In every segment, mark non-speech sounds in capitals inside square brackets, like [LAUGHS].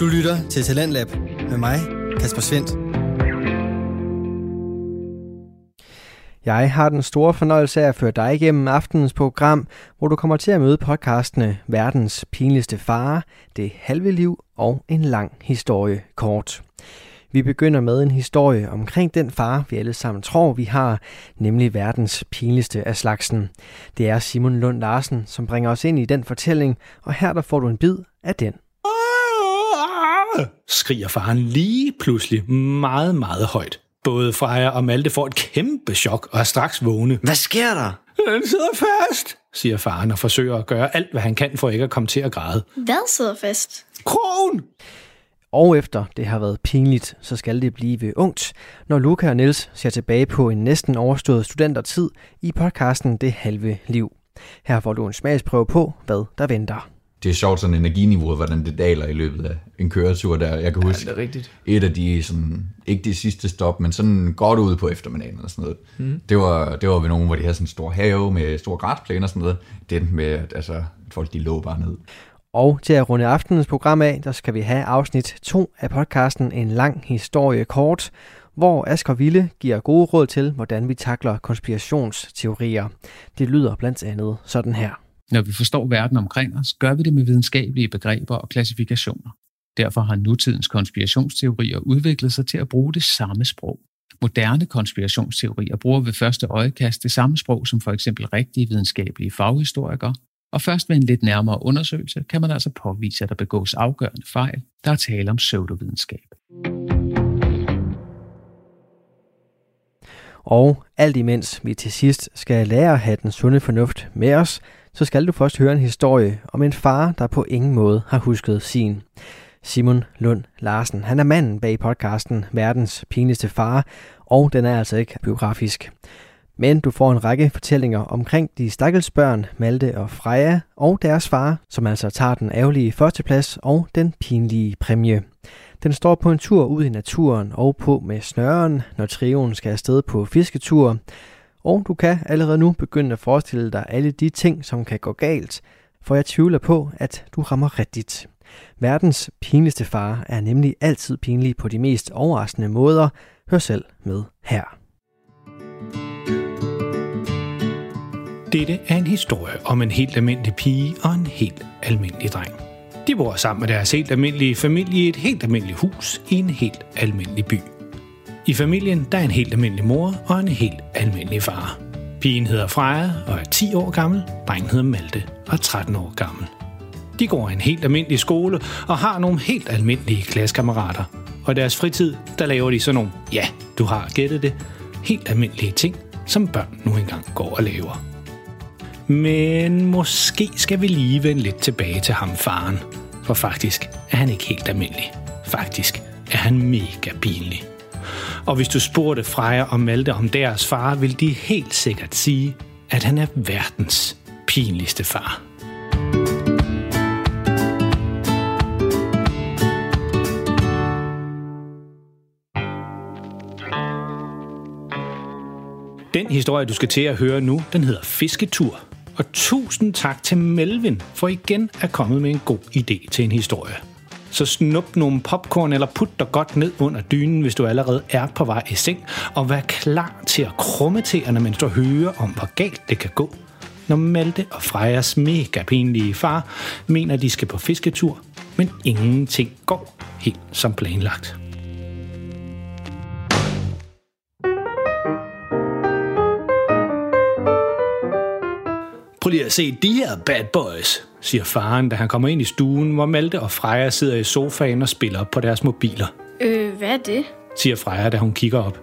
Du lytter til Talentlab med mig, Kasper Svendt. Jeg har den store fornøjelse af at føre dig igennem aftenens program, hvor du kommer til at møde podcastene Verdens pinligste far, Det halve liv og En lang historie kort. Vi begynder med en historie omkring den far, vi alle sammen tror, vi har, nemlig verdens pinligste af slagsen. Det er Simon Lund Larsen, som bringer os ind i den fortælling, og her der får du en bid af den skriger faren lige pludselig meget, meget højt. Både Freja og Malte får et kæmpe chok og er straks vågne. Hvad sker der? Den sidder fast, siger faren og forsøger at gøre alt, hvad han kan for ikke at komme til at græde. Hvad sidder fast? Krogen! Og efter det har været pinligt, så skal det blive ungt, når Luca og Niels ser tilbage på en næsten overstået studentertid i podcasten Det Halve Liv. Her får du en smagsprøve på, hvad der venter. Det er sjovt sådan energiniveauet, hvordan det daler i løbet af en køretur der. Jeg kan huske det er rigtigt. et af de, sådan, ikke de sidste stop, men sådan godt ude på eftermiddagen eller sådan noget. Mm. Det, var, det var ved nogen, hvor de havde sådan en stor have med stor græsplæne og sådan noget. Det endte med, at altså, folk de lå bare ned. Og til at runde aftenens program af, der skal vi have afsnit 2 af podcasten En lang historie kort, hvor Asger Ville giver gode råd til, hvordan vi takler konspirationsteorier. Det lyder blandt andet sådan her. Når vi forstår verden omkring os, gør vi det med videnskabelige begreber og klassifikationer. Derfor har nutidens konspirationsteorier udviklet sig til at bruge det samme sprog. Moderne konspirationsteorier bruger ved første øjekast det samme sprog som for eksempel rigtige videnskabelige faghistorikere, og først ved en lidt nærmere undersøgelse kan man altså påvise, at der begås afgørende fejl, der er tale om pseudovidenskab. Og alt imens vi til sidst skal lære at have den sunde fornuft med os, så skal du først høre en historie om en far, der på ingen måde har husket sin. Simon Lund Larsen, han er manden bag podcasten Verdens pinligste far, og den er altså ikke biografisk. Men du får en række fortællinger omkring de stakkels børn, Malte og Freja, og deres far, som altså tager den ærgerlige førsteplads og den pinlige præmie. Den står på en tur ud i naturen og på med snøren, når trioen skal afsted på fisketur. Og du kan allerede nu begynde at forestille dig alle de ting, som kan gå galt, for jeg tvivler på, at du rammer rigtigt. Verdens pinligste far er nemlig altid pinlig på de mest overraskende måder. Hør selv med her. Dette er en historie om en helt almindelig pige og en helt almindelig dreng. De bor sammen med deres helt almindelige familie i et helt almindeligt hus i en helt almindelig by. I familien der er en helt almindelig mor og en helt almindelig far. Pigen hedder Freja og er 10 år gammel, drengen hedder Malte og er 13 år gammel. De går i en helt almindelig skole og har nogle helt almindelige klassekammerater. Og i deres fritid, der laver de sådan nogle, ja, du har gættet det, helt almindelige ting, som børn nu engang går og laver. Men måske skal vi lige vende lidt tilbage til ham faren. For faktisk er han ikke helt almindelig. Faktisk er han mega pinlig. Og hvis du spurgte Freja og Malte om deres far, vil de helt sikkert sige, at han er verdens pinligste far. Den historie, du skal til at høre nu, den hedder Fisketur. Og tusind tak til Melvin for igen at komme med en god idé til en historie. Så snup nogle popcorn eller put dig godt ned under dynen, hvis du allerede er på vej i seng, og vær klar til at krumme tæerne, mens du hører om, hvor galt det kan gå, når Malte og Frejas mega pinlige far mener, de skal på fisketur, men ingenting går helt som planlagt. Prøv lige at se de her bad boys, siger faren, da han kommer ind i stuen, hvor Malte og Freja sidder i sofaen og spiller på deres mobiler. Øh, hvad er det? Siger Freja, da hun kigger op.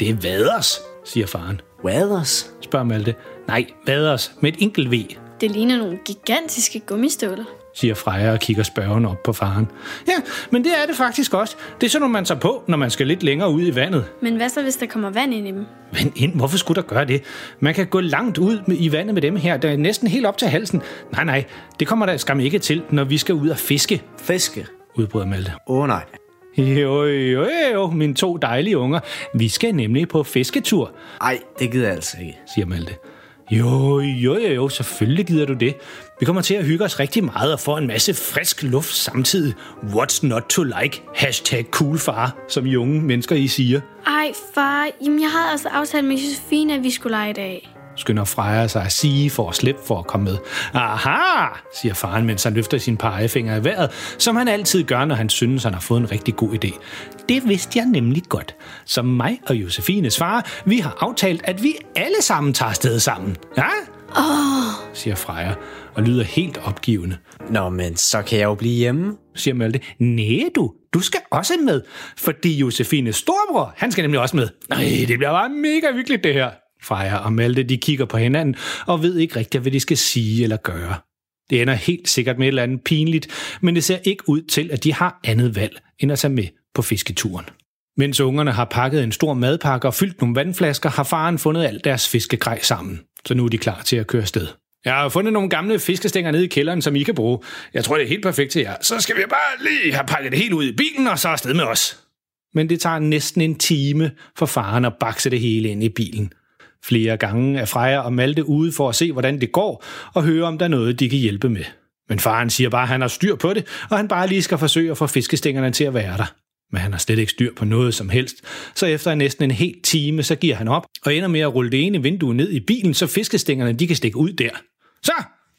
Det er vaders, siger faren. Waders? Spørger Malte. Nej, vaders med et enkelt V, Det ligner nogle gigantiske gummistøvler. Siger Freja og kigger spørgende op på faren. Ja, men det er det faktisk også. Det er sådan noget, man tager på, når man skal lidt længere ud i vandet. Men hvad så, hvis der kommer vand ind i dem? Vand ind, hvorfor skulle der gøre det? Man kan gå langt ud med, i vandet med dem her, der er næsten helt op til halsen. Nej, nej, det kommer der skam ikke til, når vi skal ud og fiske, Fiske? udbryder Malte. Åh oh, nej. Jo, jo, jo, mine to dejlige unger. Vi skal nemlig på fisketur, Ej, det gider jeg altså ikke. siger Malte. Jo, jo, jo, jo, selvfølgelig gider du det. Vi kommer til at hygge os rigtig meget og få en masse frisk luft samtidig. What's not to like? Hashtag cool far, som I unge mennesker I siger. Ej, far, jamen jeg havde altså aftalt med Josefine, at vi skulle lege i dag. Skynder Freja sig at sige for at slippe for at komme med. Aha, siger faren, mens han løfter sin pegefinger i vejret, som han altid gør, når han synes, han har fået en rigtig god idé. Det vidste jeg nemlig godt. Som mig og Josefines far, vi har aftalt, at vi alle sammen tager afsted sammen. Ja? Åh, siger Freja, og lyder helt opgivende. Nå, men så kan jeg jo blive hjemme. siger Malte. Nej, du, du skal også med, fordi Josefines storbror, han skal nemlig også med. Nej, det bliver bare mega hyggeligt det her. Freja og Malte, de kigger på hinanden og ved ikke rigtigt, hvad de skal sige eller gøre. Det ender helt sikkert med et eller andet pinligt, men det ser ikke ud til, at de har andet valg, end at tage med på fisketuren. Mens ungerne har pakket en stor madpakke og fyldt nogle vandflasker, har faren fundet alt deres fiskegrej sammen. Så nu er de klar til at køre afsted. Jeg har fundet nogle gamle fiskestænger nede i kælderen, som I kan bruge. Jeg tror, det er helt perfekt til jer. Så skal vi bare lige have pakket det helt ud i bilen, og så afsted med os. Men det tager næsten en time for faren at bakse det hele ind i bilen. Flere gange er Freja og Malte ude for at se, hvordan det går, og høre, om der er noget, de kan hjælpe med. Men faren siger bare, at han har styr på det, og han bare lige skal forsøge at få fiskestængerne til at være der. Men han har slet ikke styr på noget som helst, så efter næsten en hel time, så giver han op, og ender med at rulle det ene vindue ned i bilen, så fiskestængerne de kan stikke ud der. Så,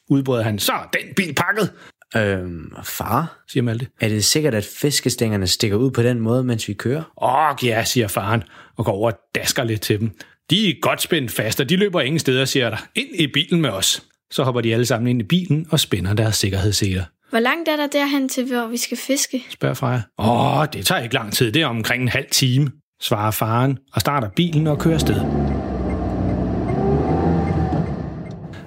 udbrød han, så er den bil pakket, Øhm, far, siger Malte. er det sikkert, at fiskestængerne stikker ud på den måde, mens vi kører? Åh, ja, siger faren, og går over og dasker lidt til dem. De er godt spændt fast, og de løber ingen steder, siger der. Ind i bilen med os. Så hopper de alle sammen ind i bilen og spænder deres sikkerhedsseler. hvor langt er der derhen til, hvor vi skal fiske? spørger Freja. Åh, det tager ikke lang tid. Det er omkring en halv time, svarer faren og starter bilen og kører afsted.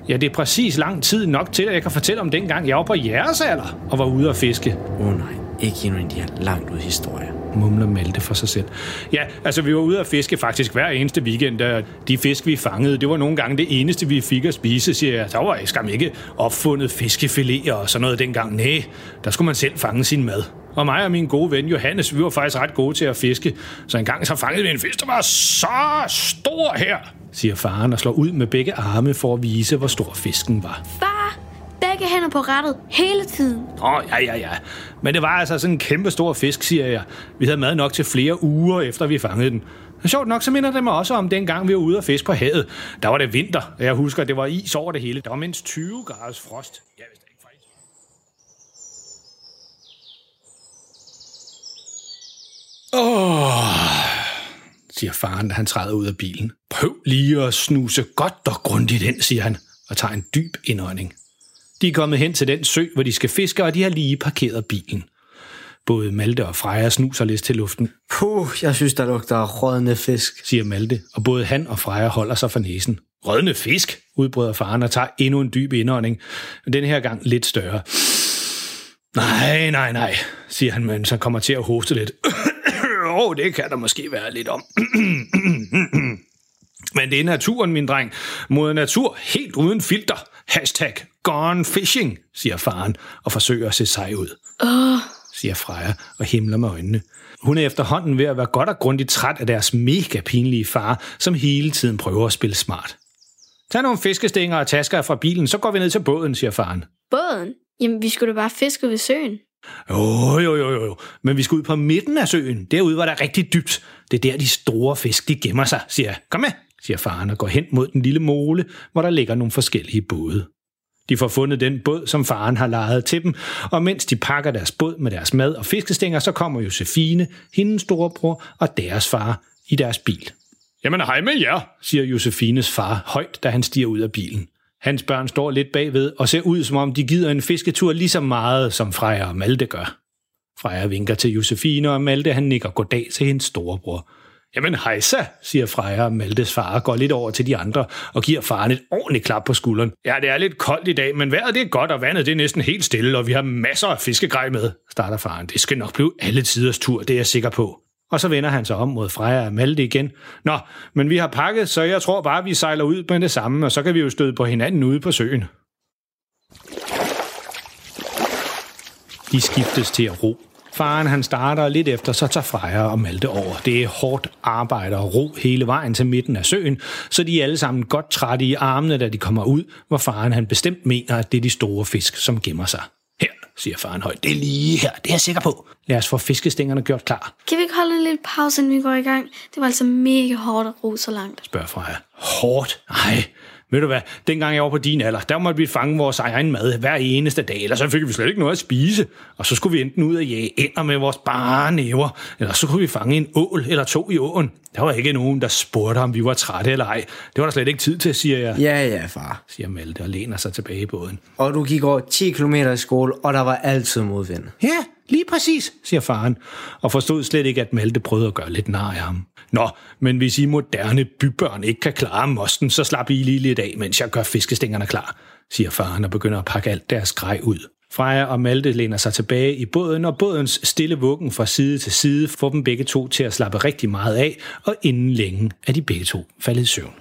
Ja, det er præcis lang tid nok til, at jeg kan fortælle om dengang, jeg var på jeres alder og var ude at fiske, Åh oh, nej, ikke endnu en af de her langt ud historier. mumler Malte for sig selv. Ja, altså vi var ude at fiske faktisk hver eneste weekend, og de fisk, vi fangede, det var nogle gange det eneste, vi fik at spise, siger jeg. Der var jeg skam ikke opfundet fiskefiléer og sådan noget dengang. Nej, der skulle man selv fange sin mad. Og mig og min gode ven Johannes, vi var faktisk ret gode til at fiske. Så en gang så fangede vi en fisk, der var så stor her, siger faren og slår ud med begge arme for at vise, hvor stor fisken var. Far, begge hænder på rettet hele tiden. Åh, oh, ja, ja, ja. Men det var altså sådan en kæmpe stor fisk, siger jeg. Vi havde mad nok til flere uger, efter vi fangede den. Men sjovt nok, så minder det mig også om dengang, vi var ude at fiske på havet. Der var det vinter, og jeg husker, at det var is over det hele. Der var mindst 20 graders frost. Jeg vidste ikke faktisk. Åh, siger faren, da han træder ud af bilen. Prøv lige at snuse godt og grundigt ind, siger han, og tager en dyb indånding. De er kommet hen til den sø, hvor de skal fiske, og de har lige parkeret bilen. Både Malte og Freja snuser lidt til luften, Puh, jeg synes, der lugter rådne fisk. siger Malte, og både han og Freja holder sig for næsen. Rødne fisk, udbryder faren og tager endnu en dyb indånding, men den her gang lidt større. Nej, nej, nej, siger han, mens han kommer til at hoste lidt. Åh, oh, det kan der måske være lidt om. [CLEARS THROAT] Men det er naturen, min dreng. Mod natur, helt uden filter. Hashtag gone fishing, siger faren, og forsøger at se sig ud Åh, siger Freja og himler med øjnene. Hun er efterhånden ved at være godt og grundigt træt af deres mega pinlige far, som hele tiden prøver at spille smart. Tag nogle fiskestænger og tasker fra bilen, så går vi ned til båden, siger faren. båden. Jamen, vi skulle da bare fiske ved søen. Jo, jo, jo, jo, men vi skal ud på midten af søen. Derude var der rigtig dybt. Det er der, de store fisk, de gemmer sig, siger jeg. Kom med, siger faren og går hen mod den lille mole, hvor der ligger nogle forskellige både. De får fundet den båd, som faren har lejet til dem, og mens de pakker deres båd med deres mad og fiskestænger, så kommer Josefine, hendes storebror og deres far i deres bil. Jamen hej med jer, siger Josefines far højt, da han stiger ud af bilen. Hans børn står lidt bagved og ser ud, som om de gider en fisketur lige så meget, som Freja og Malte gør. Freja vinker til Josefine, og Malte han nikker goddag til hendes storebror. Jamen hejsa, siger Freja, og Maltes far går lidt over til de andre og giver faren et ordentligt klap på skulderen. Ja, det er lidt koldt i dag, men vejret det er godt, og vandet det er næsten helt stille, og vi har masser af fiskegrej med, starter faren. Det skal nok blive alle tiders tur, det er jeg sikker på. Og så vender han sig om mod Freja og Malte igen. Nå, men vi har pakket, så jeg tror bare, vi sejler ud med det samme, og så kan vi jo støde på hinanden ude på søen. De skiftes til at ro. Faren han starter, og lidt efter så tager Freja og Malte over. Det er hårdt arbejde og ro hele vejen til midten af søen, så de er alle sammen godt trætte i armene, da de kommer ud, hvor faren han bestemt mener, at det er de store fisk, som gemmer sig. Siger faren højt. Det er lige her, det er jeg sikker på. Lad os få fiskestængerne gjort klar, Kan vi ikke holde en lille pause, inden vi går i gang? Det var altså mega hårdt at ro så langt. spørger Freja. Hårdt? Nej, ved du hvad, dengang jeg var på din alder, der måtte vi fange vores egen mad hver eneste dag, ellers så fik vi slet ikke noget at spise. Og så skulle vi enten ud og jage ender med vores bare næver, eller så kunne vi fange en ål eller to i åen. Der var ikke nogen, der spurgte, om vi var trætte eller ej. Det var der slet ikke tid til, siger jeg, Ja, ja, far. siger Malte og læner sig tilbage i båden. Og du gik over 10 km i skole, og der var altid modvind. Ja, lige præcis, siger faren, og forstod slet ikke, at Malte prøvede at gøre lidt nar af ham. Nå, men hvis I moderne bybørn ikke kan klare mosten, så slap I lige lidt af, mens jeg gør fiskestængerne klar, siger faren og begynder at pakke alt deres grej ud. Freja og Malte læner sig tilbage i båden, og bådens stille vuggen fra side til side får dem begge to til at slappe rigtig meget af, og inden længe er de begge to faldet i søvn.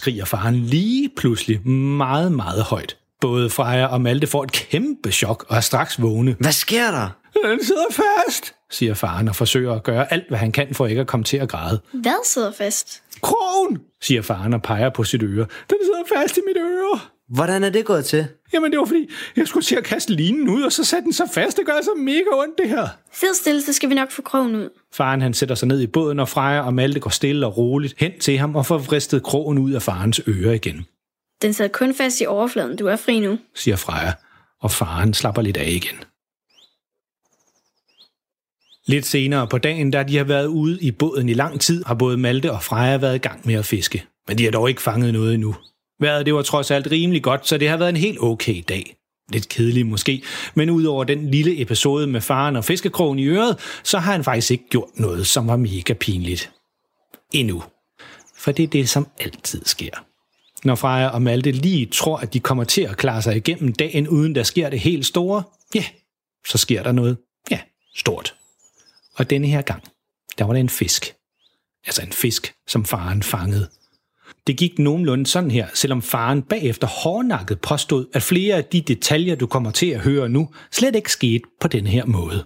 skriger faren lige pludselig meget, meget højt. Både Freja og Malte får et kæmpe chok og er straks vågne. Hvad sker der? Den sidder fast, siger faren og forsøger at gøre alt, hvad han kan for ikke at komme til at græde. Hvad sidder fast? Krogen, siger faren og peger på sit øre. Den sidder fast i mit øre. Hvordan er det gået til? Jamen, det var fordi, jeg skulle til at kaste linen ud, og så satte den så fast. Det gør så mega ondt, det her. Sid stille, så skal vi nok få krogen ud. Faren han sætter sig ned i båden, og Freja og Malte går stille og roligt hen til ham og får vristet krogen ud af farens øre igen, den sad kun fast i overfladen. Du er fri nu. siger Freja, og faren slapper lidt af igen. Lidt senere på dagen, da de har været ude i båden i lang tid, har både Malte og Freja været i gang med at fiske. Men de har dog ikke fanget noget endnu. Vejret det var trods alt rimelig godt, så det har været en helt okay dag. Lidt kedelig måske, men udover den lille episode med faren og fiskekrogen i øret, så har han faktisk ikke gjort noget, som var mega pinligt. Endnu. For det er det, som altid sker. Når Freja og Malte lige tror, at de kommer til at klare sig igennem dagen, uden der sker det helt store, ja, så sker der noget, ja, stort. Og denne her gang, der var det en fisk. Altså en fisk, som faren fangede. Det gik nogenlunde sådan her, selvom faren bagefter hårdnakket påstod, at flere af de detaljer, du kommer til at høre nu, slet ikke skete på den her måde.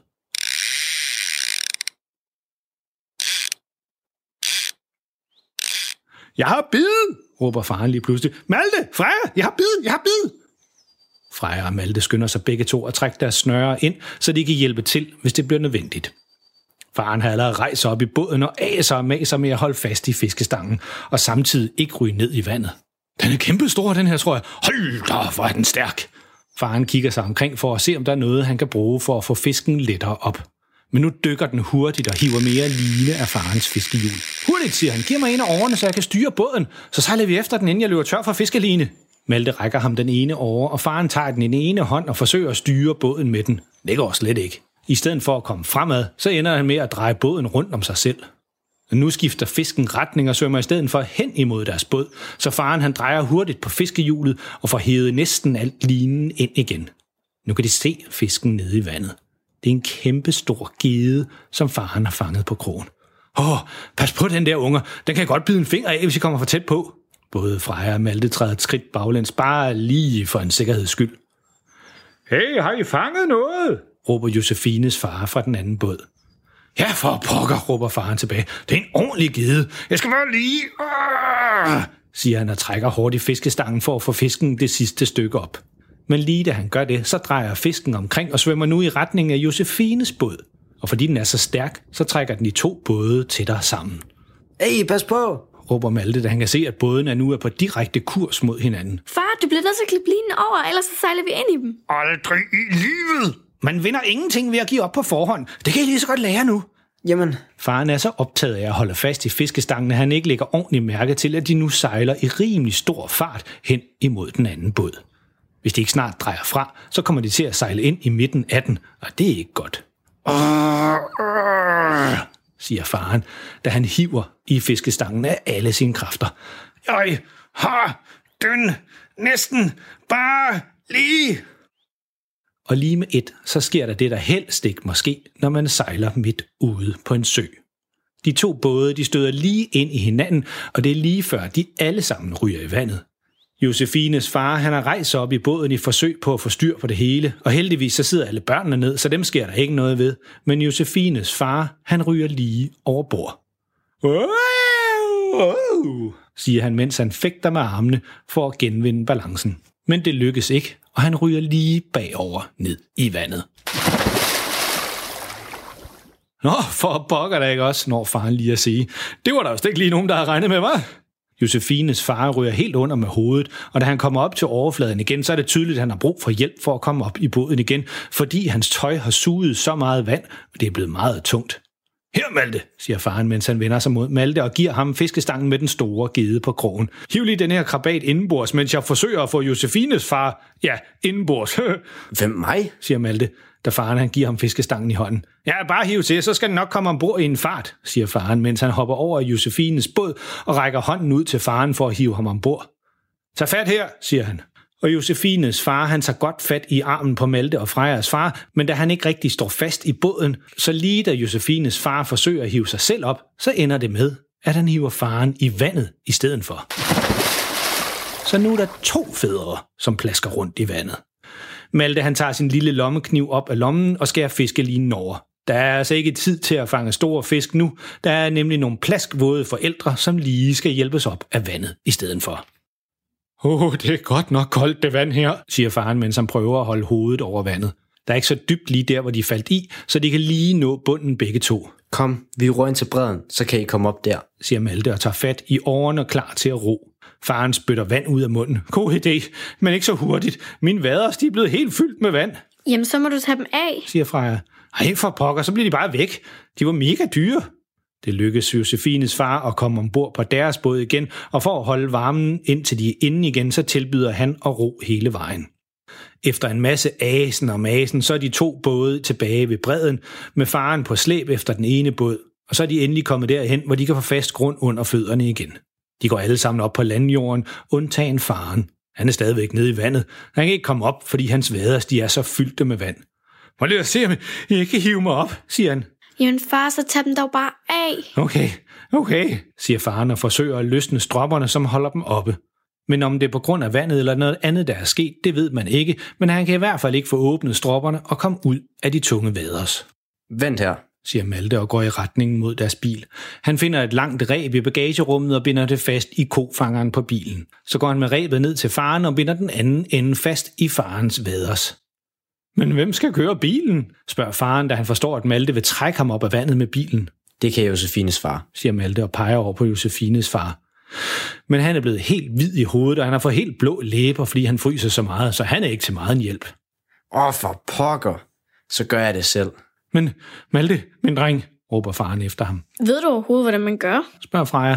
Jeg har bid, råber faren lige pludselig. Malte, Freja, jeg har bid, jeg har bid. Freja og Malte skynder sig begge to at trække deres snøre ind, så de kan hjælpe til, hvis det bliver nødvendigt. Faren har allerede rejst sig op i båden og aser og maser med at holde fast i fiskestangen, og samtidig ikke ryge ned i vandet. Den er kæmpestor, den her, tror jeg. Hold da, hvor er den stærk. Faren kigger sig omkring for at se, om der er noget, han kan bruge for at få fisken lettere op. Men nu dykker den hurtigt og hiver mere line af farens fiskehjul. Hurtigt, siger han. Giv mig en af årene, så jeg kan styre båden. Så sejler vi efter den, inden jeg løber tør for fiskeline. Malte rækker ham den ene over, og faren tager den i den ene hånd og forsøger at styre båden med den. Det går slet ikke. I stedet for at komme fremad, så ender han med at dreje båden rundt om sig selv. Nu skifter fisken retning og svømmer i stedet for hen imod deres båd, så faren han drejer hurtigt på fiskehjulet og får hævet næsten alt linen ind igen. Nu kan de se fisken nede i vandet. Det er en kæmpe stor gede, som faren har fanget på krogen. Åh, pas på den der unger. Den kan godt bide en finger af, hvis I kommer for tæt på. Både Freja og Malte træder et skridt baglæns, bare lige for en sikkerheds skyld. Hey, har I fanget noget? råber Josefines far fra den anden båd. Ja, for pokker, råber faren tilbage. Det er en ordentlig gede. Jeg skal bare lige... Ah! siger han og trækker hårdt i fiskestangen for at få fisken det sidste stykke op. Men lige da han gør det, så drejer fisken omkring og svømmer nu i retning af Josefines båd. Og fordi den er så stærk, så trækker den de to både tættere sammen. Hey, pas på! Råber Malte, da han kan se, at bådene nu er på direkte kurs mod hinanden. Far, du bliver nødt til at klippe linen over, ellers så sejler vi ind i dem. Aldrig i livet! Man vinder ingenting ved at give op på forhånd. Det kan I lige så godt lære nu. Jamen, Faren er så optaget af at holde fast i fiskestangen, at han ikke lægger ordentligt mærke til, at de nu sejler i rimelig stor fart hen imod den anden båd. Hvis de ikke snart drejer fra, så kommer de til at sejle ind i midten af den, og det er ikke godt siger faren, da han hiver i fiskestangen af alle sine kræfter. Jeg har den næsten bare lige og lige med et, så sker der det, der helst ikke må ske, når man sejler midt ude på en sø. De to både, de støder lige ind i hinanden, og det er lige før, de alle sammen ryger i vandet. Josefines far, han har rejst sig op i båden i forsøg på at få styr på det hele, og heldigvis så sidder alle børnene ned, så dem sker der ikke noget ved. Men Josefines far, han ryger lige over bord. Siger han, mens han fægter med armene for at genvinde balancen. Men det lykkes ikke, og han ryger lige bagover ned i vandet. Nå, for pokker da ikke også, når faren lige at sige. Det var der jo ikke lige nogen, der havde regnet med, var? Josefines far ryger helt under med hovedet, og da han kommer op til overfladen igen, så er det tydeligt, at han har brug for hjælp for at komme op i båden igen, fordi hans tøj har suget så meget vand, og det er blevet meget tungt. Her, Malte, siger faren, mens han vender sig mod Malte og giver ham fiskestangen med den store gede på krogen. Hiv lige den her krabat indenbords, mens jeg forsøger at få Josefines far, ja, indenbords. [LAUGHS] Hvem mig? siger Malte, da faren han giver ham fiskestangen i hånden. Ja, bare hiv til, så skal den nok komme ombord i en fart, siger faren, mens han hopper over i Josefines båd og rækker hånden ud til faren for at hive ham ombord. Tag fat her, siger han. Og Josefines far, han tager godt fat i armen på Malte og Frejas far, men da han ikke rigtig står fast i båden, så lige da Josefines far forsøger at hive sig selv op, så ender det med, at han hiver faren i vandet i stedet for. Så nu er der to fædre, som plasker rundt i vandet. Malte han tager sin lille lommekniv op af lommen og skærer fiskelinen over. Der er altså ikke tid til at fange store fisk nu. Der er nemlig nogle plaskvåde forældre, som lige skal hjælpes op af vandet i stedet for. Åh, oh, det er godt nok koldt det vand her, siger faren, mens han prøver at holde hovedet over vandet. Der er ikke så dybt lige der, hvor de faldt i, så de kan lige nå bunden begge to. Kom, vi ror ind til bredden, så kan I komme op der. siger Malte og tager fat i årene klar til at ro. Faren spytter vand ud af munden. God idé, men ikke så hurtigt. Mine vaders, de er blevet helt fyldt med vand, Jamen, så må du tage dem af. siger Freja. Ej, for pokker, så bliver de bare væk. De var mega dyre. Det lykkedes Josefines far at komme ombord på deres båd igen, og for at holde varmen indtil de er inde igen, så tilbyder han at ro hele vejen. Efter en masse asen og masen, så er de to både tilbage ved bredden, med faren på slæb efter den ene båd, og så er de endelig kommet derhen, hvor de kan få fast grund under fødderne igen. De går alle sammen op på landjorden, undtagen faren. Han er stadigvæk nede i vandet. Han kan ikke komme op, fordi hans vaders de er så fyldte med vand. Må lige se, om I ikke kan hive mig op, siger han. Jamen, far, så tag dem dog bare af. Okay, okay, siger faren og forsøger at løsne stropperne, som holder dem oppe. Men om det er på grund af vandet eller noget andet, der er sket, det ved man ikke, men han kan i hvert fald ikke få åbnet stropperne og komme ud af de tunge vaders. Vent her. Siger Malte og går i retningen mod deres bil. Han finder et langt reb i bagagerummet og binder det fast i kofangeren på bilen. Så går han med rebet ned til faren og binder den anden ende fast i farens vaders. Men hvem skal køre bilen? spørger faren, da han forstår, at Malte vil trække ham op af vandet med bilen, Det kan Josefines far. siger Malte og peger over på Josefines far. Men han er blevet helt hvid i hovedet, og han har fået helt blå læber, fordi han fryser så meget, så han er ikke til meget en hjælp. Åh, for pokker. Så gør jeg det selv. Men Malte, min dreng, råber faren efter ham. Ved du overhovedet, hvordan man gør? Spørger Freja.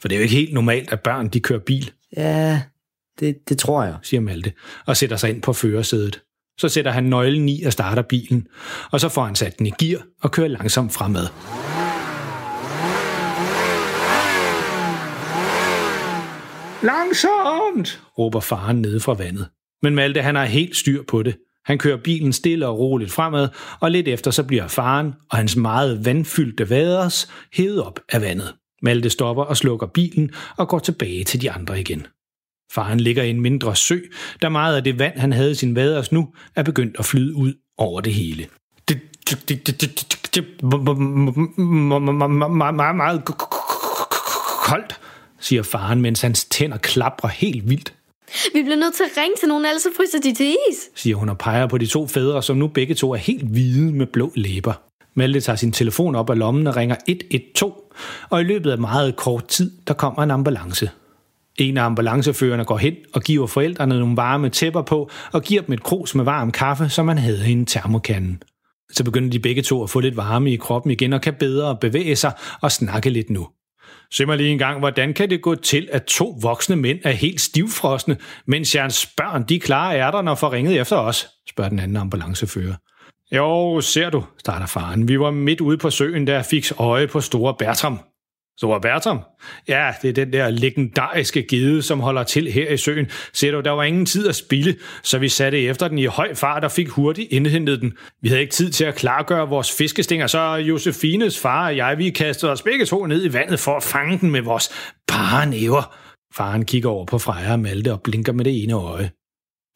For det er jo ikke helt normalt, at børn de kører bil, Ja, det, det tror jeg. siger Malte, og sætter sig ind på førersædet. Så sætter han nøglen i og starter bilen, og så får han sat den i gear og kører langsomt fremad. Langsomt, råber faren nede fra vandet. Men Malte han har helt styr på det. Han kører bilen stille og roligt fremad, og lidt efter så bliver faren og hans meget vandfyldte vaders hævet op af vandet. Malte stopper og slukker bilen og går tilbage til de andre igen. Faren ligger i en mindre sø, da meget af det vand, han havde i sin vaders nu, er begyndt at flyde ud over det hele. Det, er meget koldt, siger faren, mens hans tænder klapper helt vildt, vi bliver nødt til at ringe til nogen, ellers så fryser de til is. siger hun og peger på de to fædre, som nu begge to er helt hvide med blå læber. Malte tager sin telefon op af lommen og ringer 112, og i løbet af meget kort tid, der kommer en ambulance. En af ambulanceførerne går hen og giver forældrene nogle varme tæpper på og giver dem et krus med varm kaffe, som man havde i en termokande. Så begynder de begge to at få lidt varme i kroppen igen og kan bedre bevæge sig og snakke lidt nu. Se mig lige en gang, hvordan kan det gå til, at to voksne mænd er helt stivfrosne, mens jeres børn de klarer ærterne og får ringet efter os, spørger den anden ambulancefører. Jo, ser du, starter faren. Vi var midt ude på søen, der fik øje på Store Bertram. Store Bertram? Ja, det er den der legendariske gede, som holder til her i søen. Ser du, der var ingen tid at spille, så vi satte efter den i høj fart og fik hurtigt indhentet den. Vi havde ikke tid til at klargøre vores fiskestinger, så Josefines far og jeg, vi kastede os begge to ned i vandet for at fange den med vores bare næver. Faren kigger over på Freja og Malte og blinker med det ene øje.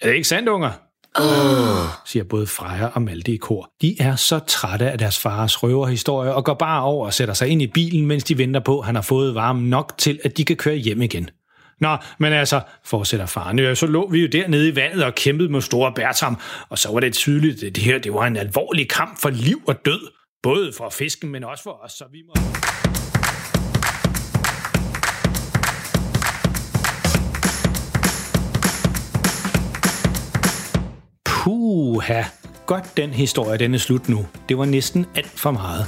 Er det ikke sandt, unger? Oh, siger både Freja og Malte i kor. De er så trætte af deres fars røverhistorie og går bare over og sætter sig ind i bilen, mens de venter på, at han har fået varme nok til, at de kan køre hjem igen. Nå, men altså, fortsætter faren, ja, så lå vi jo dernede i vandet og kæmpede mod store Bertram, og så var det tydeligt, at det her det var en alvorlig kamp for liv og død. Både for fisken, men også for os, så vi må... Puha, godt den historie, den er slut nu. Det var næsten alt for meget.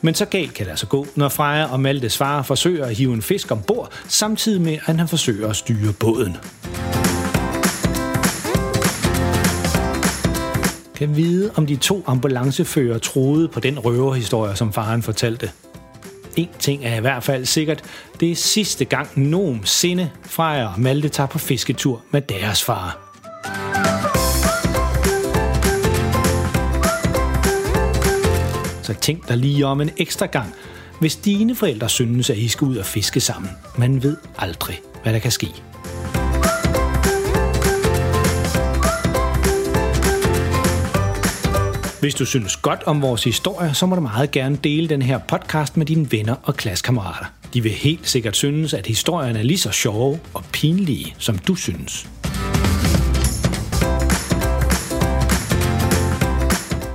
Men så galt kan det altså gå, når Freja og Malte svarer forsøger at hive en fisk ombord, samtidig med, at han forsøger at styre båden. Kan vide, om de to ambulancefører troede på den røverhistorie, som faren fortalte. En ting er i hvert fald sikkert, det er sidste gang nogensinde Freja og Malte tager på fisketur med deres far. Så tænk dig lige om en ekstra gang, hvis dine forældre synes, at I skal ud og fiske sammen. Man ved aldrig, hvad der kan ske. Hvis du synes godt om vores historie, så må du meget gerne dele den her podcast med dine venner og klassekammerater. De vil helt sikkert synes, at historierne er lige så sjove og pinlige, som du synes.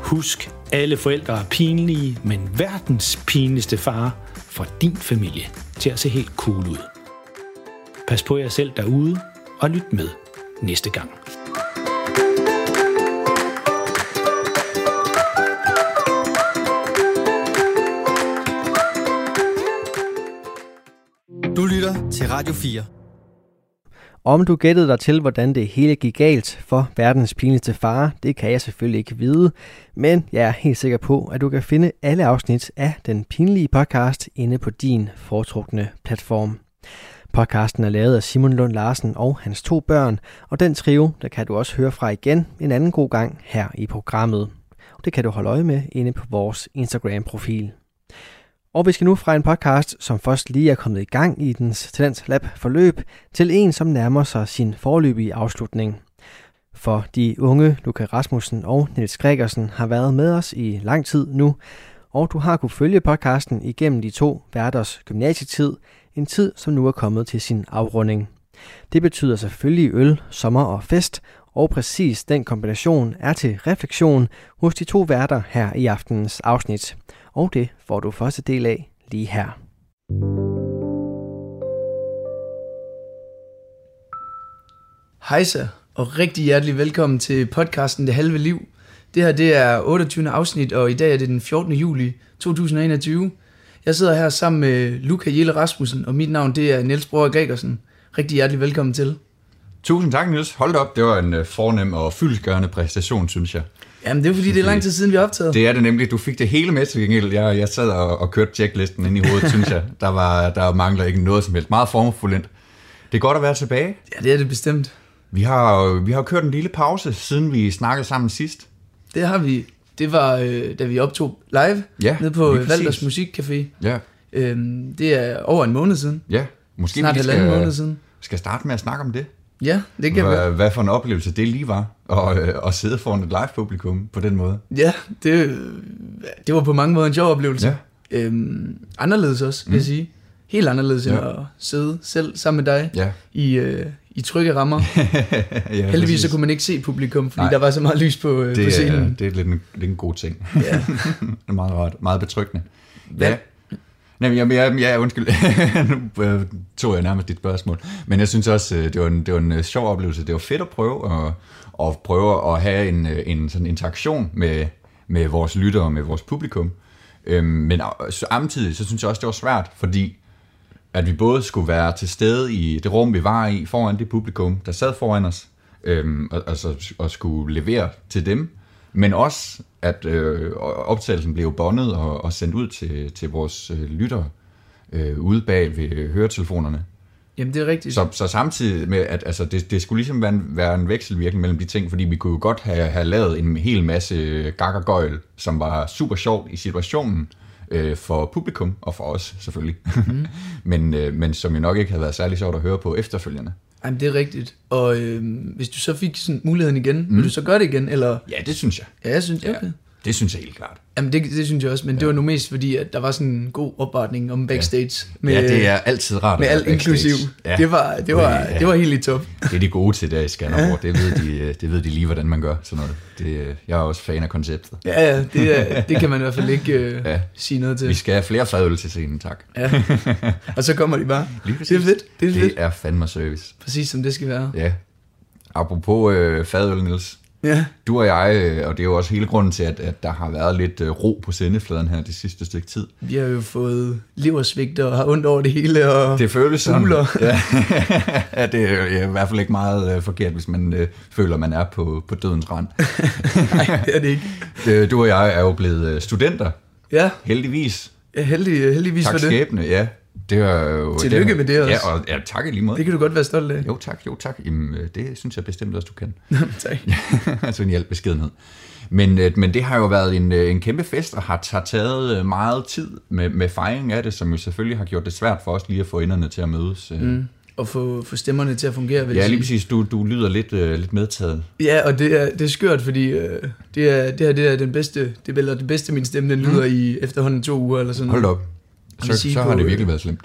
Husk, alle forældre er pinlige, men verdens pinligste far får din familie til at se helt cool ud. Pas på jer selv derude, og lyt med næste gang. Du lytter til Radio 4. Om du gættede dig til, hvordan det hele gik galt for verdens pinligste far, det kan jeg selvfølgelig ikke vide, men jeg er helt sikker på, at du kan finde alle afsnit af den pinlige podcast inde på din foretrukne platform. Podcasten er lavet af Simon Lund Larsen og hans to børn, og den trio, der kan du også høre fra igen en anden god gang her i programmet. Det kan du holde øje med inde på vores Instagram-profil. Og vi skal nu fra en podcast, som først lige er kommet i gang i dens Talents Lab forløb, til en, som nærmer sig sin forløbige afslutning. For de unge Luca Rasmussen og Niels Gregersen har været med os i lang tid nu, og du har kunne følge podcasten igennem de to værters gymnasietid, en tid, som nu er kommet til sin afrunding. Det betyder selvfølgelig øl, sommer og fest, og præcis den kombination er til refleksion hos de to værter her i aftenens afsnit. Og det får du første del af lige her. Hejsa, og rigtig hjertelig velkommen til podcasten Det Halve Liv. Det her det er 28. afsnit, og i dag er det den 14. juli 2021. Jeg sidder her sammen med Luca Jelle Rasmussen, og mit navn det er Niels Brøger Gregersen. Rigtig hjertelig velkommen til. Tusind tak, Niels. Hold op, det var en uh, fornem og fyldesgørende præstation, synes jeg. Jamen det er fordi, det er lang tid siden, vi har optaget. Det er det nemlig. Du fik det hele med til gengæld. Jeg, jeg sad og, og kørte checklisten ind i hovedet, synes jeg. Der, var, der mangler ikke noget som helst. Meget formfuldendt. Det er godt at være tilbage. Ja, det er det bestemt. Vi har, vi har kørt en lille pause, siden vi snakkede sammen sidst. Det har vi. Det var, øh, da vi optog live Ja, nede på. Valders Musikcafé. Ja, Øhm, det er over en måned siden. ja. Måske Snart vi skal, måned siden. skal starte med at snakke om det. Ja, det kan. Hvad, hvad for en oplevelse det lige var, og, øh, at sidde foran et live-publikum på den måde. Ja, det, det var på mange måder en sjov oplevelse. Ja. Øhm, anderledes også, vil jeg sige. Helt anderledes end Ja. at sidde selv sammen med dig Ja. i, øh, i trygge rammer. [LAUGHS] ja Heldigvis så kunne man ikke se publikum, fordi Nej. der var så meget lys på, øh, på det, er, scenen. det er lidt en, lidt en god ting. Ja. det [LAUGHS] er meget rart, meget betryggende. Hvad- Ja. Nej, jeg, jeg, jeg, undskyld, [LAUGHS] nu øh, tog jeg nærmest dit spørgsmål. Men jeg synes også, øh, det var en, det var en øh, sjov oplevelse. Det var fedt at prøve at, at prøve at have en, en sådan interaktion med, med vores lyttere og med vores publikum. Øhm, men samtidig, så synes jeg også, det var svært, fordi at vi både skulle være til stede i det rum, vi var i, foran det publikum, der sad foran os, øhm, og, altså, og skulle levere til dem, men også, at øh, optagelsen blev bondet og, og sendt ud til, til vores øh, lyttere øh, ude bag ved høretelefonerne. Jamen, det er rigtigt. Så, så samtidig med, at altså, det, det skulle ligesom være en, være en vekselvirkning mellem de ting, fordi vi kunne jo godt have, have lavet en hel masse gak og gøjl, som var super sjovt i situationen, øh, for publikum og for os selvfølgelig. Mm. [LAUGHS] men, øh, men som jo nok ikke havde været særlig sjovt at høre på efterfølgende. Jamen, det er rigtigt. Og øh, hvis du så fik sådan muligheden igen, mm. vil du så gøre det igen? Eller? Ja, det synes jeg. Ja, jeg synes, okay. Ja, det synes jeg helt klart. Jamen, det, det synes jeg også, men ja. det var nu mest fordi, at der var sådan en god opvartning om backstage. Ja, med, ja det er altid rart Med alt inklusiv. Ja. Det, var, det, var, ja. det var helt i top. Det er de gode til der i Skanderborg. Ja. [LAUGHS] Det, ved de, det ved de lige, hvordan man gør sådan noget. Det, jeg er også fan af konceptet. Ja, ja det, det kan man i hvert fald ikke uh, ja. sige noget til. Vi skal have flere fadøl til scenen, tak. Ja. [LAUGHS] Og så kommer de bare. Lige det er fedt. Det er, fedt. det er fandme service. Præcis som det skal være. Ja. Apropos øh, fadøl, Niels. Ja. Du og jeg, øh, og det er jo også hele grunden til, at, at der har været lidt øh, ro på sendefladen her det sidste stykke tid. Vi har jo fået leversvigt og har ondt over det hele, og det føles sådan. [LAUGHS] Ja. ja, det er i hvert fald ikke meget uh, forkert, hvis man uh, føler, man er på, på dødens rand. [LAUGHS] Nej, det er det ikke. [LAUGHS] Du og jeg er jo blevet studenter. Ja. Heldigvis. Ja, heldig, heldigvis tak for det. skæbne, ja. Det er jo, Tillykke med det også. Ja, og ja, tak i lige måde. Det kan du godt være stolt af. Jo tak, jo tak. Jamen, det synes jeg bestemt også, du kan. [LAUGHS] tak. [LAUGHS] altså en hjælp beskedenhed. Men, men det har jo været en, en kæmpe fest, og har, har taget meget tid med, med fejring af det, som jo selvfølgelig har gjort det svært for os lige at få enderne til at mødes. Mm. Og få, få stemmerne til at fungere, vil Ja, lige præcis. Du, du lyder lidt, uh, lidt medtaget. Ja, og det er, det er skørt, fordi uh, det, er, det her det er den bedste, det er det bedste, min stemme den lyder mm. i efterhånden to uger eller sådan. Hold op. Så, så har det virkelig været slemt.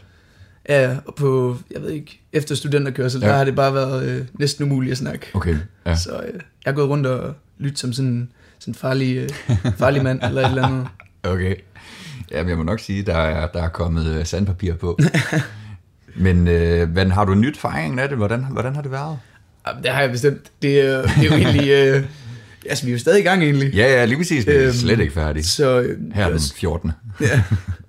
Ja, og på, jeg ved ikke, efter studenterkørsel, ja. der har det bare været øh, næsten umuligt at snakke. Okay, ja. Så øh, jeg har gået rundt og lyttet som sådan en farlig, øh, farlig mand, eller et eller andet. [LAUGHS] Okay. Jamen, jeg må nok sige, der er, der er kommet øh, sandpapir på. [LAUGHS] men, øh, men har du nyt fejringen af det? Hvordan, hvordan har det været? Jamen, det har jeg bestemt. Det, er, det er jo egentlig... Øh, altså, vi er jo stadig i gang egentlig. Ja, ja, lige præcis. Vi er øhm, slet ikke færdige. Så, øh, Her den 14. ja. [LAUGHS]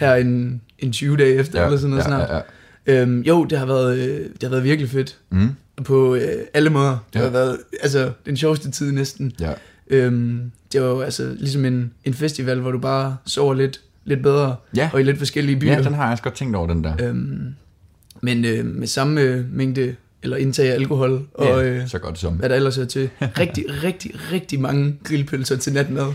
Her en, en 20 dage efter, ja, eller sådan noget ja, snart. Ja, ja. Øhm, jo, det har, været, øh, det har været virkelig fedt. Mm. På øh, alle måder. Det Ja. har været altså, den sjoveste tid næsten. Ja. Øhm, det var jo altså ligesom en, en festival, hvor du bare sover lidt, lidt bedre, Ja. og i lidt forskellige byer. ja, den har jeg også godt tænkt over, den der. øhm, men øh, med samme øh, mængde, eller indtag af alkohol, og ja, øh, så godt som. hvad der ellers er til. [LAUGHS] Rigtig, rigtig, rigtig mange grillpølser til natmad.